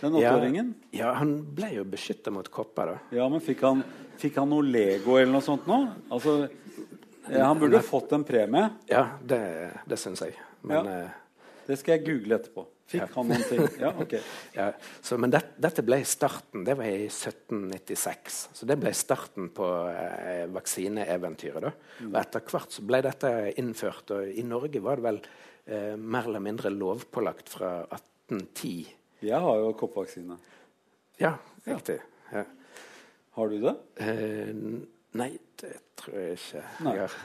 Den åtteåringen? Ja, han ble jo beskyttet mot kopper, da. Ja, men fikk han, fikk han noe Lego eller noe sånt nå? Altså, ja, han burde fått en premie. Ja, det, det syns jeg. Men Ja. eh, Det skal jeg google etterpå. Fikk han noen ting? Ja, ok. Ja, så, men det, dette ble starten. Det var i 1796. Så det ble starten på eh, vaksineeventyret. da. Og etter hvert så ble dette innført. Og i Norge var det vel eh, mer eller mindre lovpålagt fra 1810. Jeg har jo koppvaksine. Ja, riktig. Ja. Har du det? Eh, nei, det tror jeg ikke Nei. jeg har.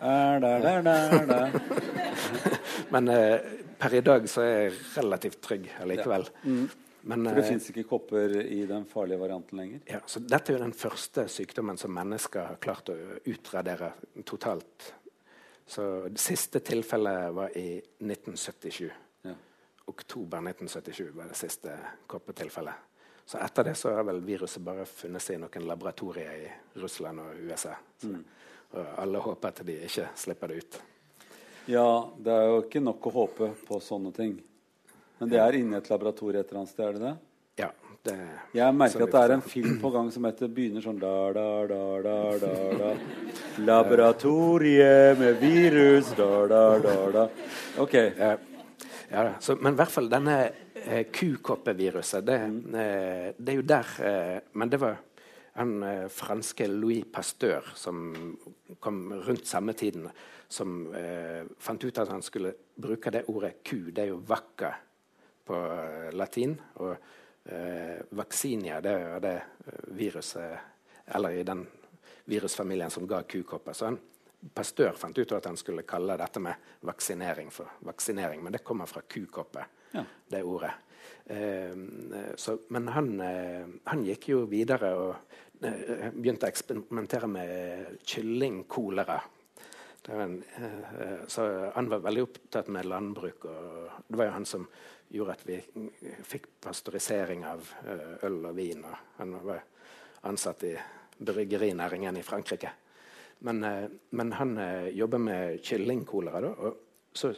Er der, der, der, der. Men eh, per i dag så er jeg relativt trygg allikevel. Men, For det eh, fins ikke kopper i den farlige varianten lenger? Ja, så dette er jo den første sykdommen som mennesker har klart å utradere totalt. Så det siste tilfellet var i 1977. Oktober 1977 var det siste koppetilfellet. Så etter det så har vel viruset bare funnet seg i noen laboratorier i Russland og USA. Så, og alle håper at de ikke slipper det ut. ja, det er jo ikke nok å håpe på sånne ting. Men det er inni et laboratorium et eller annet sted, er det det? Ja, det Jeg merker at det er en film på gang som heter begynner sånn da, da, da, da, da, da. Laboratoriet med virus da, da, da, da. OK. Ja, så, men i hvert fall denne eh, kukoppeviruset, det, eh, det er jo der eh, Men det var han eh, franske Louis Pasteur som kom rundt samme tiden, som eh, fant ut at han skulle bruke det ordet ku. Det er jo vacca på eh, latin. Og eh, vaksinia, det er det eh, viruset Eller i den virusfamilien som ga kukopper. Så han, Pasteur fant ut at han skulle kalle dette med vaksinering for vaksinering, men det kommer fra kukoppe, Ja. det ordet. Eh, så, men han, eh, han gikk jo videre og eh, begynte å eksperimentere med kyllingkolera. Det var en, eh, så han var veldig opptatt med landbruk, og det var jo han som gjorde at vi fikk pasteurisering av eh, øl og vin. Og han var ansatt i bryggerinæringen i Frankrike. Men, eh, men han eh, jobber med kyllingkolera, da. Og så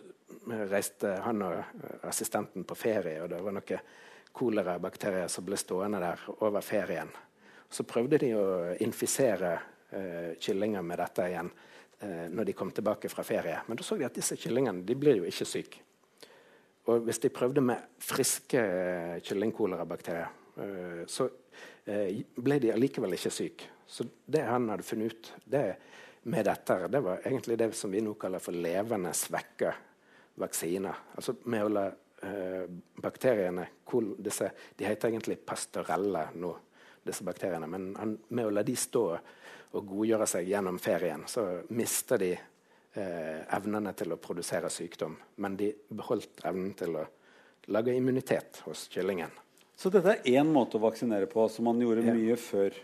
reiste han og eh, assistenten på ferie, og det var noen kolerabakterier som ble stående der over ferien. Så prøvde de å infisere eh, kyllinger med dette igjen eh, når de kom tilbake fra ferie. Men da så de at disse kyllingene de blir jo ikke syke. Og hvis de prøvde med friske eh, kyllingkolerabakterier, eh, så eh, ble de allikevel ikke syke. Så det han hadde funnet ut det, med dette, det var egentlig det som vi nå kaller for levende svekka vaksiner. Altså med å la eh, bakteriene kol, disse, De heter egentlig pastorelle nå, disse bakteriene. Men han, med å la de stå og godgjøre seg gjennom ferien, så mister de eh, evnene til å produsere sykdom. Men de beholdt evnen til å lage immunitet hos kyllingen. Så dette er én måte å vaksinere på som man gjorde Ja. mye før.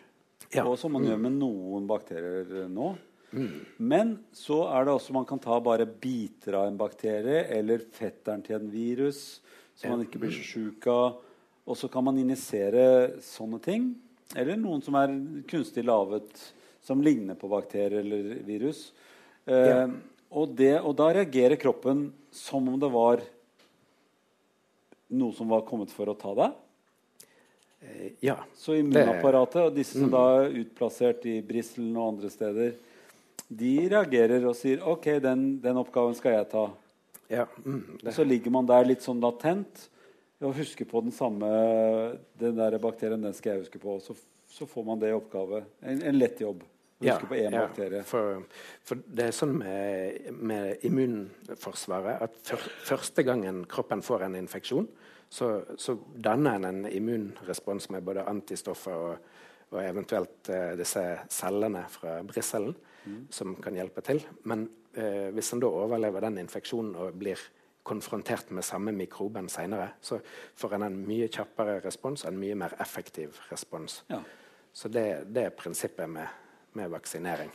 Ja. Og som man gjør med noen bakterier nå. nå. Men så er det også man kan ta bare biter av en bakterie eller fetteren til en virus som man ikke blir så sjuk av. Og så kan man injisere sånne ting. Eller noen som er kunstig laget, som ligner på bakterier eller virus. Eh, Ja. og, det, og da reagerer kroppen som om det var noe som var kommet for å ta deg. Eh, ja. Så immunapparatet og disse som da er utplassert i Brisselen og andre steder, de reagerer og sier OK, den, den oppgaven skal jeg ta. ja. Mm, Og så ligger man der litt sånn latent og husker på den samme den der bakterien. Den skal jeg huske på. Så, så får man det i oppgave. En, en lett jobb. Ja, på én ja, bakterie. For, for det er sånn med, med immunforsvaret at for, første gangen kroppen får en infeksjon, så, så danner en en immunrespons med både antistoffer og, og eventuelt eh, disse cellene fra brisselen som kan hjelpe til. Men eh, hvis en da overlever den infeksjonen og blir konfrontert med samme mikroben seinere, så får en en mye kjappere respons og en mye mer effektiv respons. Ja. Så det, det er prinsippet med, med vaksinering.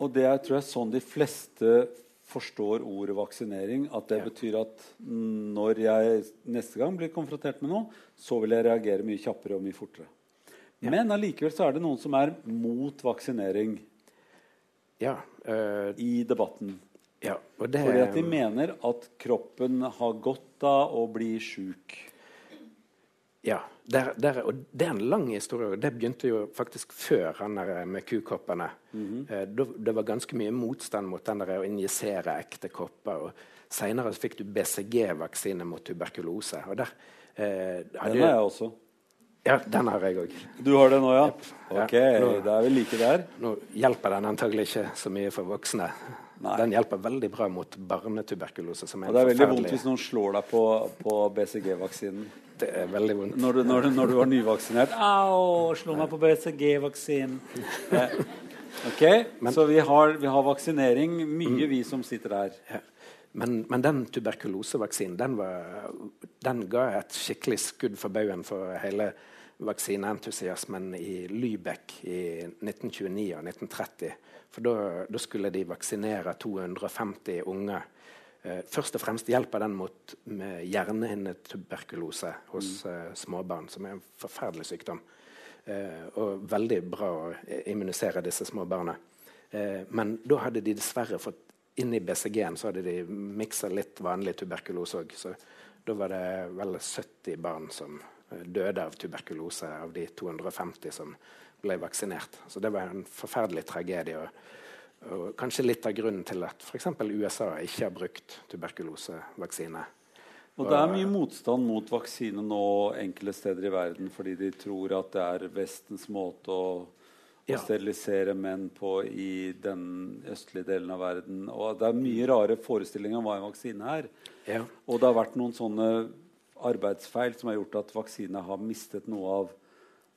Og det er tror jeg sånn de fleste forstår ordet vaksinering. At det Ja. betyr at når jeg neste gang blir konfrontert med noe, så vil jeg reagere mye kjappere og mye fortere. Men allikevel så er det noen som er mot vaksinering Ja, øh, i debatten. ja det Fordi at de mener at kroppen har godt av å bli sjuk. Ja, der, der, og det er en lang historie. og Det begynte jo faktisk før han der med kukoppene. Mm -hmm. eh, det var ganske mye motstand mot den der å injisere ekte kopper. og Seinere fikk du BCG-vaksine mot tuberkulose. og der eh, Den har jeg også. Ja, den har jeg òg. Du har den òg, ja? Ok, ja, nå, da er vi like der. Nå hjelper den antagelig ikke så mye for voksne. Nei. Den hjelper veldig bra mot barnetuberkulose. Som er og det er veldig vondt hvis noen slår deg på, på BCG-vaksinen. Det er veldig vondt. Når du, når du, når du var nyvaksinert. Au, slo meg på BCG-vaksinen. Eh, ok, Men, Så vi har, vi har, vaksinering. Mye, vi som sitter her. Ja. Men, men, den tuberkulosevaksinen den, den, ga et skikkelig skudd for baugen for hele vaksineentusiasmen i Lübeck i 1929 og 1930. For da skulle de vaksinere 250 unge Eh, først og fremst hjelper den mot hjernehinnetuberkulose hos mm. eh, småbarn, som er en forferdelig sykdom. Eh, og veldig bra å immunisere disse små barna. Uh, men da hadde de dessverre fått inn i BCG-en så hadde de miksa litt vanlig tuberkulose òg. Så da var det vel 70 barn som døde av tuberkulose av de 250 som ble vaksinert. Så det var en forferdelig tragedie. Og og kanskje litt av grunnen til at f.eks. USA ikke har brukt tuberkulosevaksine. Og Det er mye motstand mot vaksine nå enkelte steder i verden fordi de tror at det er Vestens måte å, ja. å sterilisere menn på i den østlige delen av verden. Og Det er mye rare forestillinger om hva en vaksine er. Ja. Og det har vært noen sånne arbeidsfeil som har gjort at vaksine har mistet noe av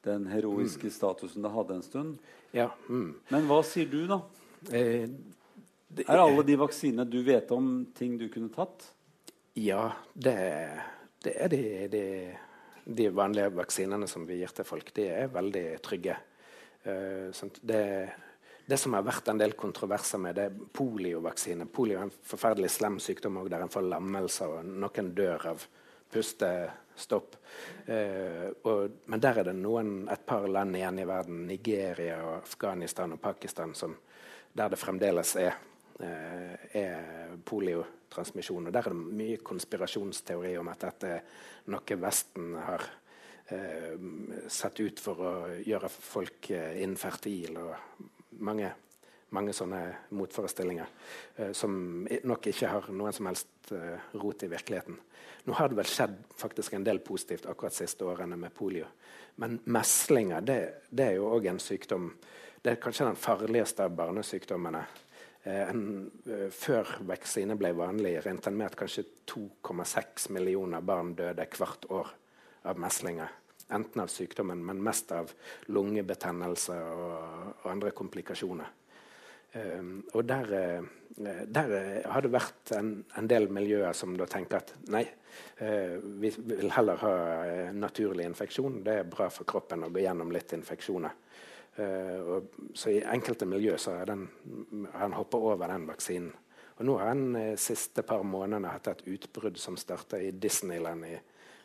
den heroiske mm. statusen det hadde en stund. Ja. Mm. Men hva sier du, da? Eh, det, er alle de vaksinene du vet om, ting du kunne tatt? Ja, det, det er de, de, de, vanlige vaksinene som vi gir til folk. De er veldig trygge. Uh, det, det, som har vært en del kontroverser med, det er poliovaksine. Polio er en forferdelig slem sykdom der en får lammelser, og noen dør av pustestopp. Eh, og, men der er det noen, et par land igjen i verden, Nigeria, og Afghanistan og Pakistan, som, der det fremdeles er, eh, er poliotransmisjon. Og der er det mye konspirasjonsteori om at dette er noe Vesten har eh, satt ut for å gjøre folk eh, infertile. Mange, mange sånne motforestillinger eh, som nok ikke har noen som helst eh, rot i virkeligheten. Nå har det vel skjedd faktisk en del positivt akkurat siste årene med polio. Men meslinger det, det er jo òg en sykdom det er kanskje den farligste av barnesykdommene. Eh, en, før vaksine ble vanlig, regnet en med at kanskje 2,6 millioner barn døde hvert år av meslinger. Enten av sykdommen, men mest av lungebetennelse og, og andre komplikasjoner. Um, og der, uh, der har det vært en, en, del miljøer som da tenker at nei, uh, vi vil heller ha naturlig infeksjon. Det er bra for kroppen å gå gjennom litt infeksjoner. Og, så i enkelte miljø så har han hoppa over den vaksinen. Og nå har han de siste par månedene hatt et utbrudd som starta i Disneyland i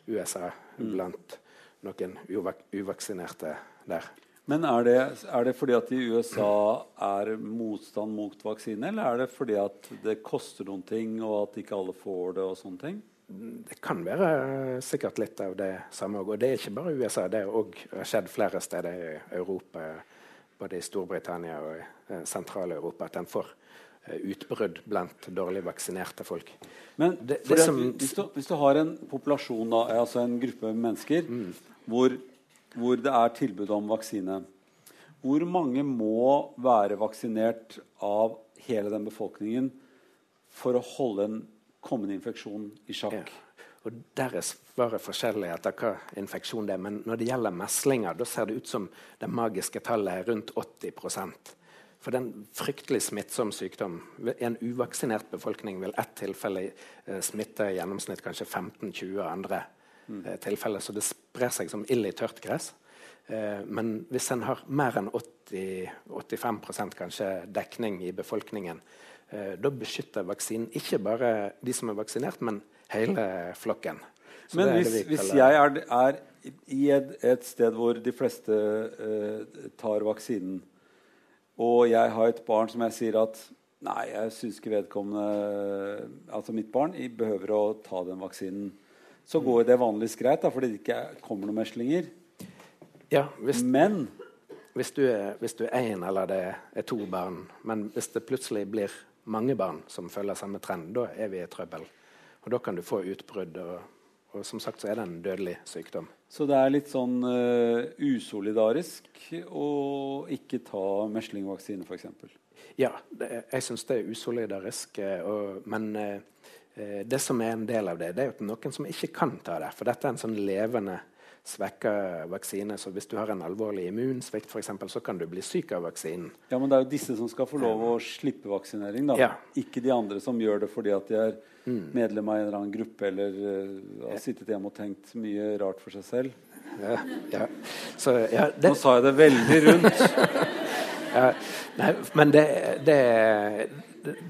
USA mm. blant noen uvak uvaksinerte der. Men er det, er det, fordi at i USA er motstand mot vaksine, eller er det fordi at det koster noen ting, og at ikke alle får det? og sånne ting? Det kan være sikkert litt av det samme. Og det er ikke bare USA. Det har også skjedd flere steder i Europa, både i Storbritannia og i eh, Sentral-Europa, at en får eh, utbrudd blant dårlig vaksinerte folk. Men det, det som, hvis, du, hvis, du, har en populasjon, da, altså en gruppe mennesker, mm. hvor, hvor, det er tilbud om vaksine Hvor mange må være vaksinert av hele den befolkningen for å holde en kommende infeksjon i sjakk. Ja. Og Der er svaret forskjellig etter hva infeksjon det er. Men når det gjelder meslinger, da ser det ut som det magiske tallet er rundt 80 For det er en fryktelig smittsom sykdom. En uvaksinert befolkning vil ett tilfelle eh, smitte i gjennomsnitt kanskje 15-20 andre tilfeller. Så det sprer seg som ild i tørt gress. Eh, men hvis en har mer enn 80-85% kanskje dekning i befolkningen, Eh, da beskytter vaksinen ikke bare de som er vaksinert, men hele flokken. Så men hvis, hvis, jeg er, er i et, et, sted hvor de fleste uh, tar vaksinen, og jeg har et barn som jeg sier at Nei, jeg syns ikke vedkommende Altså mitt barn behøver å ta den vaksinen. Så går det vanligvis greit, da, fordi det ikke kommer noen meslinger. Ja, hvis, Men hvis du er hvis du er én eller det er to barn, men hvis det plutselig blir mange barn som følger samme trend, da er vi i trøbbel. Og da kan du få utbrudd, og, og som sagt så er det en dødelig sykdom. Så det er litt sånn uh, usolidarisk å ikke ta meslingvaksine, f.eks. Ja, det, jeg syns det er usolidarisk. eh, Og, men eh, det som er en del av det, det er jo noen som ikke kan ta det. For dette er en sånn levende svekka vaksine. Så hvis du har en alvorlig immunsvikt, for eksempel, så kan du bli syk av vaksinen. Ja, men det er jo disse som skal få lov å slippe vaksinering, da. Ja. Ikke de andre som gjør det fordi at de er medlem av en eller annen gruppe eller uh, har sittet hjemme og tenkt mye rart for seg selv. Ja, ja. Så, ja, det, Nå sa jeg det veldig rundt. ja, nei, men det, det,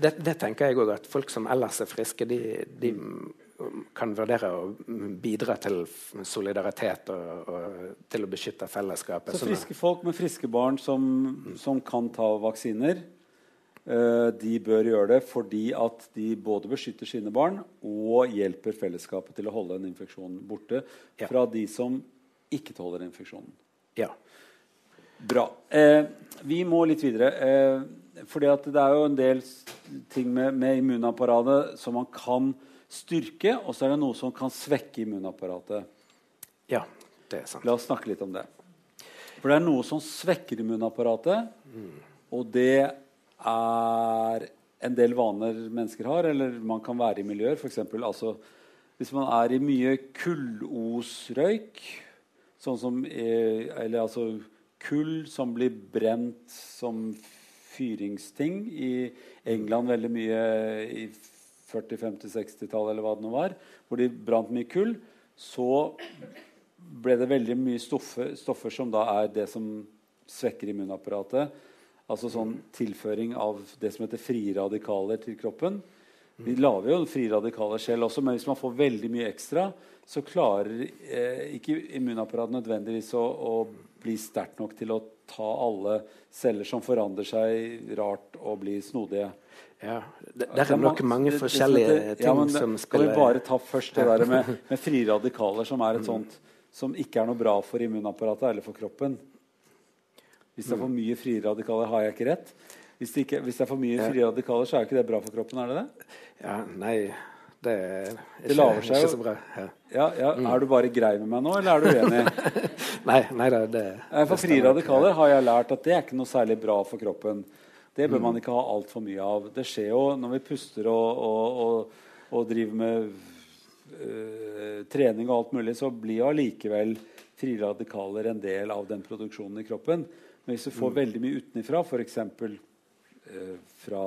det, det tenker jeg òg, at folk som ellers er friske, de, de kan vurdere å bidra til solidaritet og, og til å beskytte fellesskapet. Så Sånn friske folk med friske barn som, som kan ta vaksiner, eh, de bør gjøre det fordi at de både beskytter sine barn og hjelper fellesskapet til å holde en infeksjon borte Ja. fra de som ikke tåler infeksjonen. ja. Bra. Eh, vi må litt videre. Eh, fordi at det er jo en del ting med, med immunapparatet som man kan styrke, og så er det noe som kan svekke immunapparatet. ja, det er sant. La oss snakke litt om det. For det er noe som svekker immunapparatet, og det er en del vaner mennesker har, eller man kan være i miljøer. For eksempel, altså, hvis man er i mye kullosrøyk, sånn som eh, Eller altså kull som blir brent som fyringsting i England veldig mye i 40-, 50-, 60-tallet, eller hva det nå var, hvor de brant mye kull, så ble det veldig mye stoffer, stoffer som da er det som svekker immunapparatet. Altså sånn tilføring av det som heter frie radikaler til kroppen. Vi lager jo frie radikaler selv også, men hvis man får veldig mye ekstra, så klarer eh, ikke immunapparatet nødvendigvis å, å bli sterkt nok til å ta alle celler som forandrer seg rart og blir snodige. Ja, det, der er nok mange det- det forskjellige heter- ting ja, men det- som Kan spiller vi bare ta først det der med, med frie radikaler, som Mm. er et sånt som ikke er noe bra for immunapparatet eller for kroppen? Hvis det er Mm. for mye frie radikaler, har jeg ikke rett? Hvis det, ikke, hvis det er for mye frie radikaler, så er jo ikke det bra for kroppen, er det det? Ja, nei, det er ikke, Det ikke jo. så bra. Ja. Ja, ja, Mm. Er du bare grei med meg nå, eller er du uenig? Nei, nei det, det For frie radikaler har jeg lært at det er ikke noe særlig bra for kroppen. Det Mm. bør man ikke ha altfor mye av. Det skjer jo når vi puster og, og, og, og driver med øh, trening og alt mulig, så blir jo allikevel frie radikaler en del av den produksjonen i kroppen. Men hvis du får veldig mye utenifra, f.eks. Øh, fra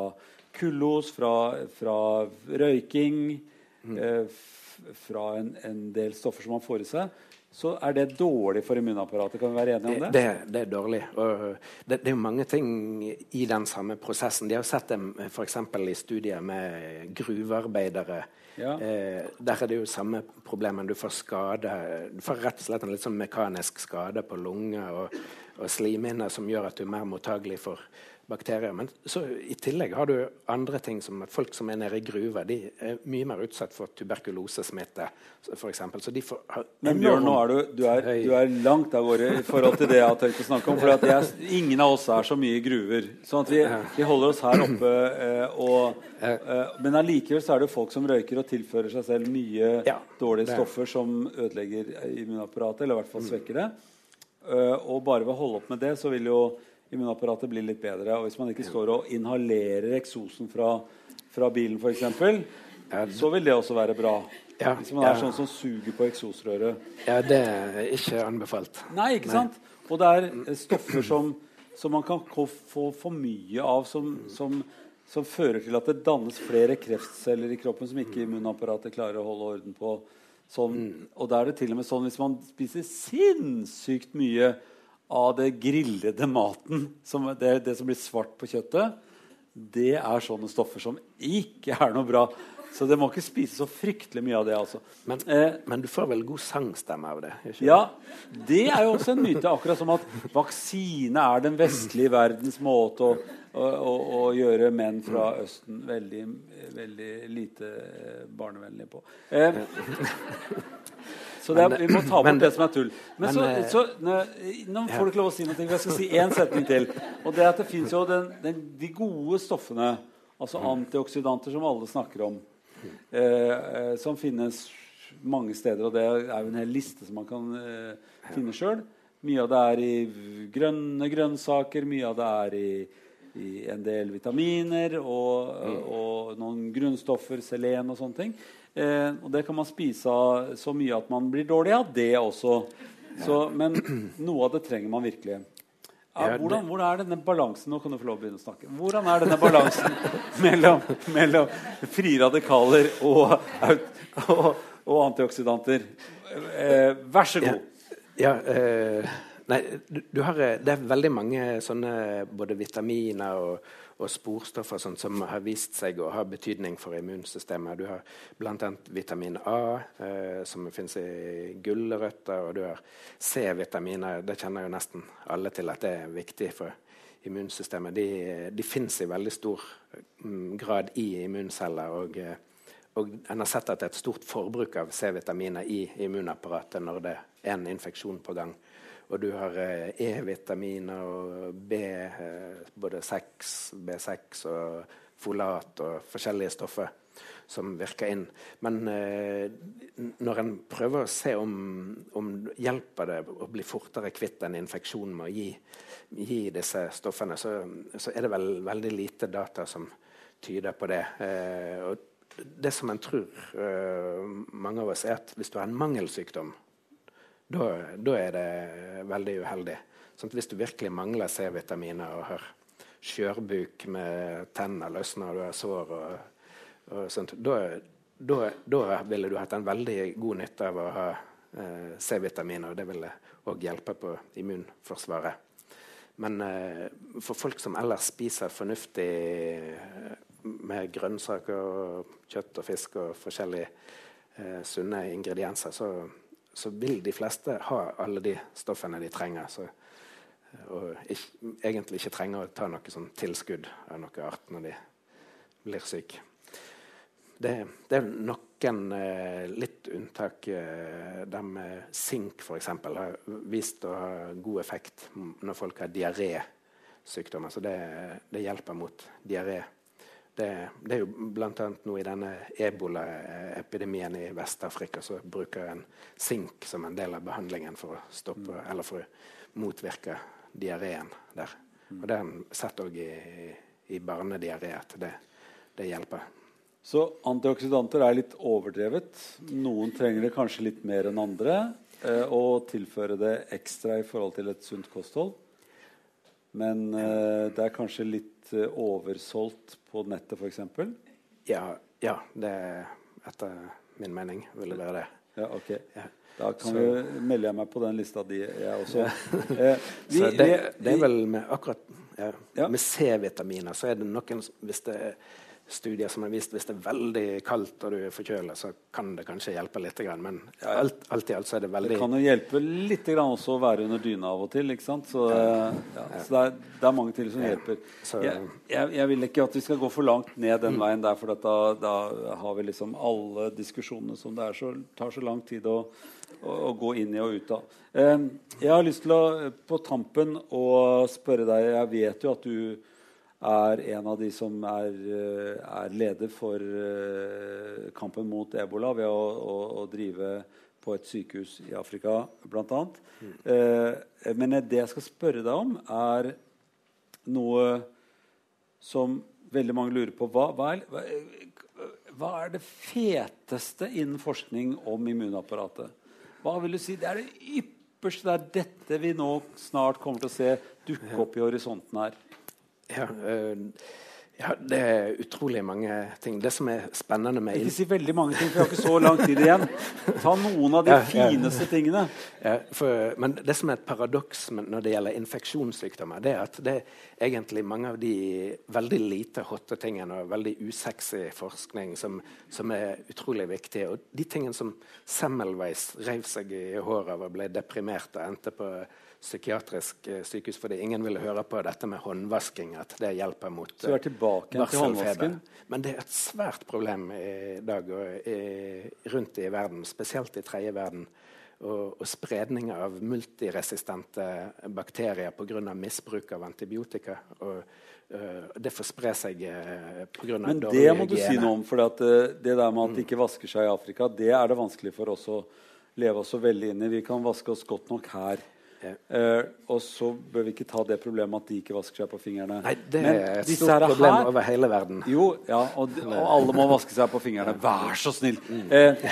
kullos, fra, fra røyking, mm. fra en, en del stoffer som man får i seg, så er det dårlig for immunapparatet. Kan vi være enige om det? Det, det er dårlig. Og det, det er mange ting i den samme prosessen. De har sett det f.eks. i studier med gruvearbeidere. Ja. Eh, der er det jo samme problemet. Du får skade Du får rett og slett en litt sånn mekanisk skade på lunger og, og slimhinner som gjør at du er mer mottagelig for bakterier. Men så i tillegg har du andre ting som folk som er nede i gruver, de er mye mer utsatt for tuberkulosesmitte, f.eks. Så de får Men Bjørn, nå er du, du, er, du er langt av gårde i forhold til det jeg har tenkt å snakke om. For at jeg, ingen av oss er så mye i gruver. Sånn at vi, vi holder oss her oppe. Eh, og, eh, men allikevel så er det folk som røyker og tilfører seg selv mye Ja, dårlige stoffer som ødelegger immunapparatet, eller i hvert fall svekker det. Eh, og bare ved å holde opp med det, så vil jo immunapparatet blir litt bedre. Og hvis man ikke står og inhalerer eksosen fra, fra bilen, f.eks., så vil det også være bra. Ja, Hvis man er ja. sånn som suger på eksosrøret. Ja, det er ikke anbefalt. Nei, ikke sant? Og det er eh, stoffer som, som man kan få for mye av, som, som, som fører til at det dannes flere kreftceller i kroppen som ikke immunapparatet klarer å holde orden på. Sånn, og da er det til og med sånn hvis man spiser sinnssykt mye av det grillede maten, som det, det som blir svart på kjøttet, det er sånne stoffer som ikke er noe bra Så det må ikke spise så fryktelig mye av det. altså. Men, Eh, men du får vel god sangstemme av det? Ikke? ja, det er jo også en myte. Akkurat som at vaksine er den vestlige verdens måte å, å, å, å gjøre menn fra Østen veldig, veldig lite barnevennlige på. Eh, så det er, vi må ta bort Men- det som er tull. Men, men, så, eh, så nå, nå får du ikke lov å si noe. Jeg skal si én setning til. Og det er at det fins jo den, den, de gode stoffene, altså antioksidanter, som alle snakker om, eh, eh, som finnes mange steder. Og det er jo en hel liste som man kan eh, finne sjøl. Mye av det er i grønne grønnsaker, mye av det er i, i en del vitaminer og, og noen grunnstoffer, selen og sånne ting. Eh, og det kan man spise av så mye at man blir dårlig av det også. Så, men noe av det trenger man virkelig. Ja, Ja, hvordan, hvordan er denne balansen Nå kan du få lov å begynne å snakke. Hvordan er denne balansen mellom, mellom frie radikaler og, og, og antioksidanter? Eh, vær så god. Ja, eh, nei, du, du har, eh, det er veldig mange sånne både vitaminer og, og sporstoffer sånn, som har vist seg å ha betydning for immunsystemet. Du har bl.a. vitamin A, eh, som finnes i gulrøtter, og du har C-vitaminer. Det kjenner jo nesten alle til at det er viktig for immunsystemet. De, de fins i veldig stor mm, grad i immunceller. og eh, og en har sett at det er et stort forbruk av C-vitaminer i immunapparatet når det er en infeksjon på gang. Og du har eh, E-vitaminer og B, eh, både 6, B6 og folat og forskjellige stoffer som virker inn. Men eh, når en prøver å se om, om hjelper det å bli fortere kvitt en infeksjon med å gi, gi disse stoffene, så, så er det vel veldig lite data som tyder på det. Og det som en tror, mange av oss, er at hvis du har en mangelsykdom, da, er det veldig uheldig. Sånn hvis du virkelig mangler C-vitaminer og har skjørbuk med tenner løsner og du har sår, og, og sånt, da, da, ville du hatt en veldig god nytte av å ha eh, C-vitaminer, og det ville òg hjelpe på immunforsvaret. Men eh, for folk som ellers spiser fornuftig med grønnsaker og kjøtt og fisk og forskjellige eh, sunne ingredienser, så, så, vil de fleste ha alle de stoffene de trenger. Så, og ikke, egentlig ikke trenger å ta noe sånn tilskudd av noe art når de blir syke. Det, det er noen eh, litt unntak. Eh, det med sink f.eks. har vist å ha god effekt når folk har diarésykdommer. Så det, det hjelper mot diaré. Det, det, er jo bl.a. nå i denne ebolaepidemien i Vest-Afrika så bruker en sink som en del av behandlingen for å stoppe, mm. eller for å motvirke diareen der. Og det har en sett òg i, i barnediaré at det, det, hjelper. Så antioksidanter er litt overdrevet. Noen trenger det kanskje litt mer enn andre. Eh, og tilføre det ekstra i forhold til et sunt kosthold. Men uh, det er kanskje litt uh, oversolgt på nettet, f.eks.? Ja, ja, det er etter min mening vil det være det. Ja, ok. Ja. Da kan vi, melder jeg meg på den lista di, jeg også. Eh, vi, så det, det, er vel med akkurat ja, ja. Med C-vitaminer så er det noen Hvis det er studier som har vist hvis det er veldig kaldt og du er forkjøla, så kan det kanskje hjelpe litt. Men alt, alt i alt så er det veldig Det kan jo hjelpe litt også å være under dyna av og til. ikke sant? Så, ja. så det, er, det, er, mange til som hjelper. Jeg, jeg, jeg, vil ikke at vi skal gå for langt ned den veien der, for da, da, har vi liksom alle diskusjonene som det er så, tar så lang tid å, å, å gå inn i og ut av. Jeg har lyst til å på tampen å spørre deg Jeg vet jo at du er en av de som er, er leder for uh, kampen mot ebola ved å, å, å, drive på et sykehus i Afrika, bl.a. Mm. Eh, men det jeg skal spørre deg om, er noe som veldig mange lurer på. Hva, hva, er, hva er det feteste innen forskning om immunapparatet? Hva vil du si? Det er det ypperste. Det er dette vi nå snart kommer til å se dukke opp i horisonten her. Ja, Ja, Det er utrolig mange ting. Det som er spennende med Ikke si veldig mange ting, for vi har ikke så lang tid igjen. Ta noen av de ja, fineste tingene. For, men det som er et paradoks når det gjelder infeksjonssykdommer, det er at det er egentlig mange av de veldig lite hotte tingene og veldig usexy forskning som, som er utrolig viktige. Og de tingene som Semmelweis reiv seg i håret av og ble deprimert og endte på psykiatrisk eh, sykehus fordi ingen ville høre på dette med håndvasking. At det hjelper mot Så du er tilbake til håndvasken? Men det er et svært problem i dag og i, rundt i verden, spesielt i tredje verden. Og, og spredning av multiresistente bakterier pga. misbruk av antibiotika. Og, uh, det får spre seg uh, pga. Men det må du si noe om. For at, uh, det der med at de ikke vasker seg i Afrika, det er det vanskelig for oss å leve oss så veldig inn i. Vi kan vaske oss godt nok her. Uh, og så bør vi ikke ta det problemet at de ikke vasker seg på fingrene. Nei, Det Men er et stort problem her, over hele verden. Jo, ja, og, og, alle må vaske seg på fingrene. Vær så snill! Uh,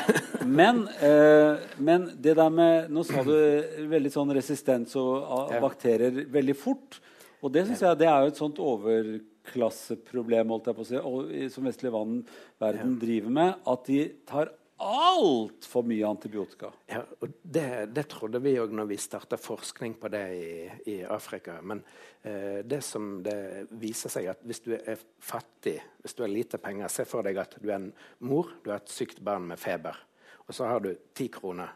men, uh, men, det der med Nå sa du veldig sånn resistens og bakterier veldig fort. Og det synes jeg det er jo et sånt overklasseproblem holdt jeg på å si, og, som vestlig verden driver med. At de tar altfor mye antibiotika. Ja, og det, det trodde vi òg når vi starta forskning på det i, i Afrika. Men eh, det som det viser seg at hvis du er fattig, hvis du har lite penger Se for deg at du er en mor, du har et sykt barn med feber, og så har du ti kroner.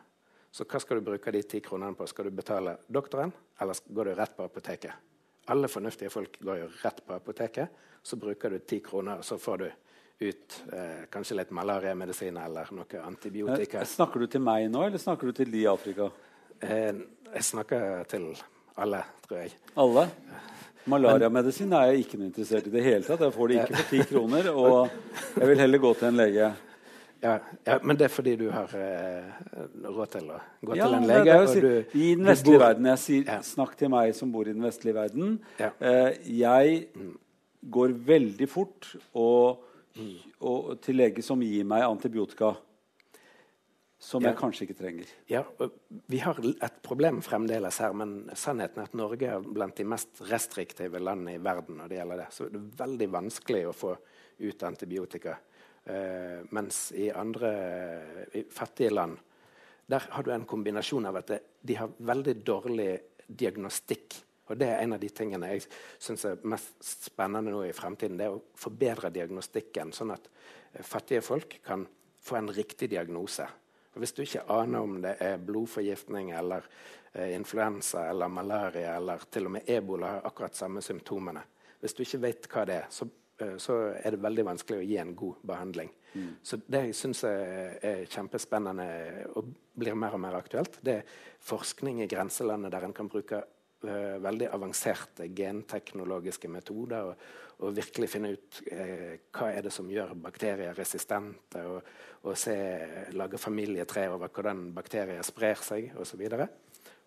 Så hva skal du bruke de ti kronene på? Skal du betale doktoren, eller går du rett på apoteket? Alle fornuftige folk går jo rett på apoteket. Så bruker du ti kroner, og så får du ut eh, kanskje litt malariamedisin eller noe antibiotika. Eh, snakker du til meg nå, eller snakker du til de i Afrika? Eh, jeg snakker til alle, tror jeg. Alle? Malariamedisin er jeg ikke noe interessert i det hele tatt. Jeg får det ikke for ti kroner, og jeg vil heller gå til en lege. Ja, ja, Men det er fordi du har eh, råd til å gå ja, til en lege? Si, du, I den vestlige bor... verden. Jeg sier ja. snakk til meg som bor i den vestlige verden. Eh, jeg går veldig fort og og til lege som gir meg antibiotika. Som ja. jeg kanskje ikke trenger. Ja, Vi har et problem fremdeles her, men sannheten er at Norge er blant de mest restriktive landene i verden. når det gjelder det. Så det er veldig vanskelig å få ut antibiotika. Uh, mens i andre i fattige land der har du en kombinasjon av at de har veldig dårlig diagnostikk og Det er en av de tingene jeg syns er mest spennende nå i fremtiden. Det er å forbedre diagnostikken, sånn at eh, fattige folk kan få en riktig diagnose. Og Hvis du ikke aner om det er blodforgiftning eller eh, influensa eller malaria eller til og med ebola har akkurat samme symptomene Hvis du ikke vet hva det er, så, eh, så er det veldig vanskelig å gi en god behandling. Mm. Så det jeg syns er, er kjempespennende og blir mer og mer aktuelt, det er forskning i grenselandet der en kan bruke uh, veldig avanserte genteknologiske metoder. Og, og virkelig finne ut uh, hva er det som gjør bakterier resistente. Og, og se, lage familietre over hvordan bakterier sprer seg osv.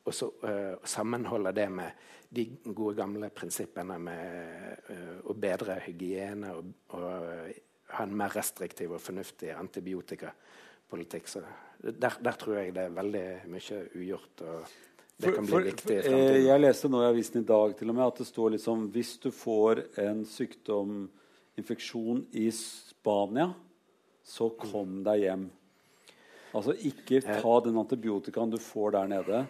Og så uh, sammenholde det med de gode, gamle prinsippene med å bedre hygiene og, og ha en mer restriktiv og fornuftig antibiotikapolitikk. Så der, der, tror jeg det er veldig mye ugjort. og det kan bli for, viktig i fremtiden. Jeg leste nå i avisen i dag til og med at det står liksom hvis du får en sykdom, infeksjon, i Spania, så kom deg hjem. Altså ikke ta den antibiotikaen du får der nede.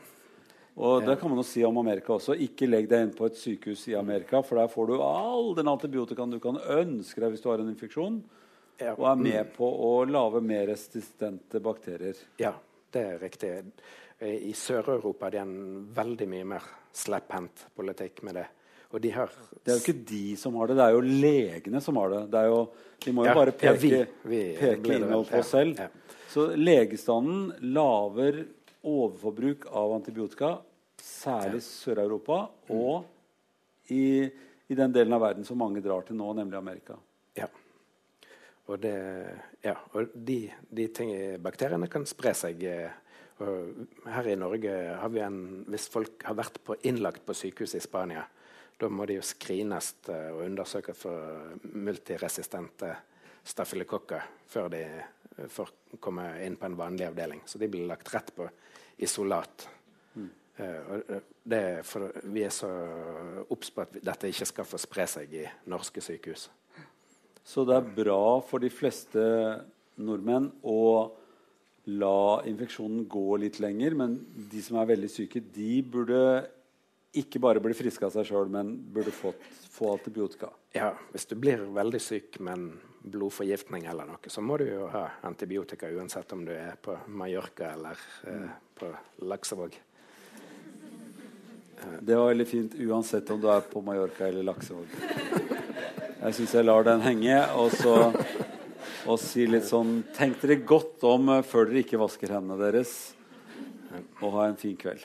Og det kan man jo si om Amerika også. Ikke legg deg inn på et sykehus i Amerika, for der får du all den antibiotikaen du kan ønske deg hvis du har en infeksjon, og er med på å lage mer resistente bakterier. Ja, det er riktig. I Sør-Europa er det en veldig mye mer slepphendt politikk med det. Og de har Det er jo ikke de som har det, det er jo legene som har det. det jo, de må jo ja, bare peke, ja, vi, vi peke innhold på oss selv. Ja, Så legestanden laver overforbruk av antibiotika, særlig Sør-Europa, mm. og i, i, den delen av verden som mange drar til nå, nemlig Amerika. Ja. Og, det, og de, de ting, bakteriene kan spre seg eh, her i Norge har vi en Hvis folk har vært på, innlagt på sykehus i Spania, da må de jo screenes eh, og undersøkes for multiresistente stafylokokker før de eh, får komme inn på en vanlig avdeling. Så de blir lagt rett på isolat. Mm. Uh, det vi er så obs på at dette ikke skal få spre seg i norske sykehus. Så det er bra for de fleste nordmenn å la infeksjonen gå litt lenger. Men de som er veldig syke, de burde ikke bare bli friske av seg sjøl, men burde fått, få antibiotika. Ja, hvis du blir veldig syk med en blodforgiftning eller noe, så må du jo ha antibiotika uansett om du er på Mallorca eller eh, på Laksevåg. Det var veldig fint uansett om du er på Mallorca eller Laksevåg. Jeg syns jeg lar den henge. Og så og si litt sånn Tenk dere godt om før dere ikke vasker hendene deres. Og ha en fin kveld.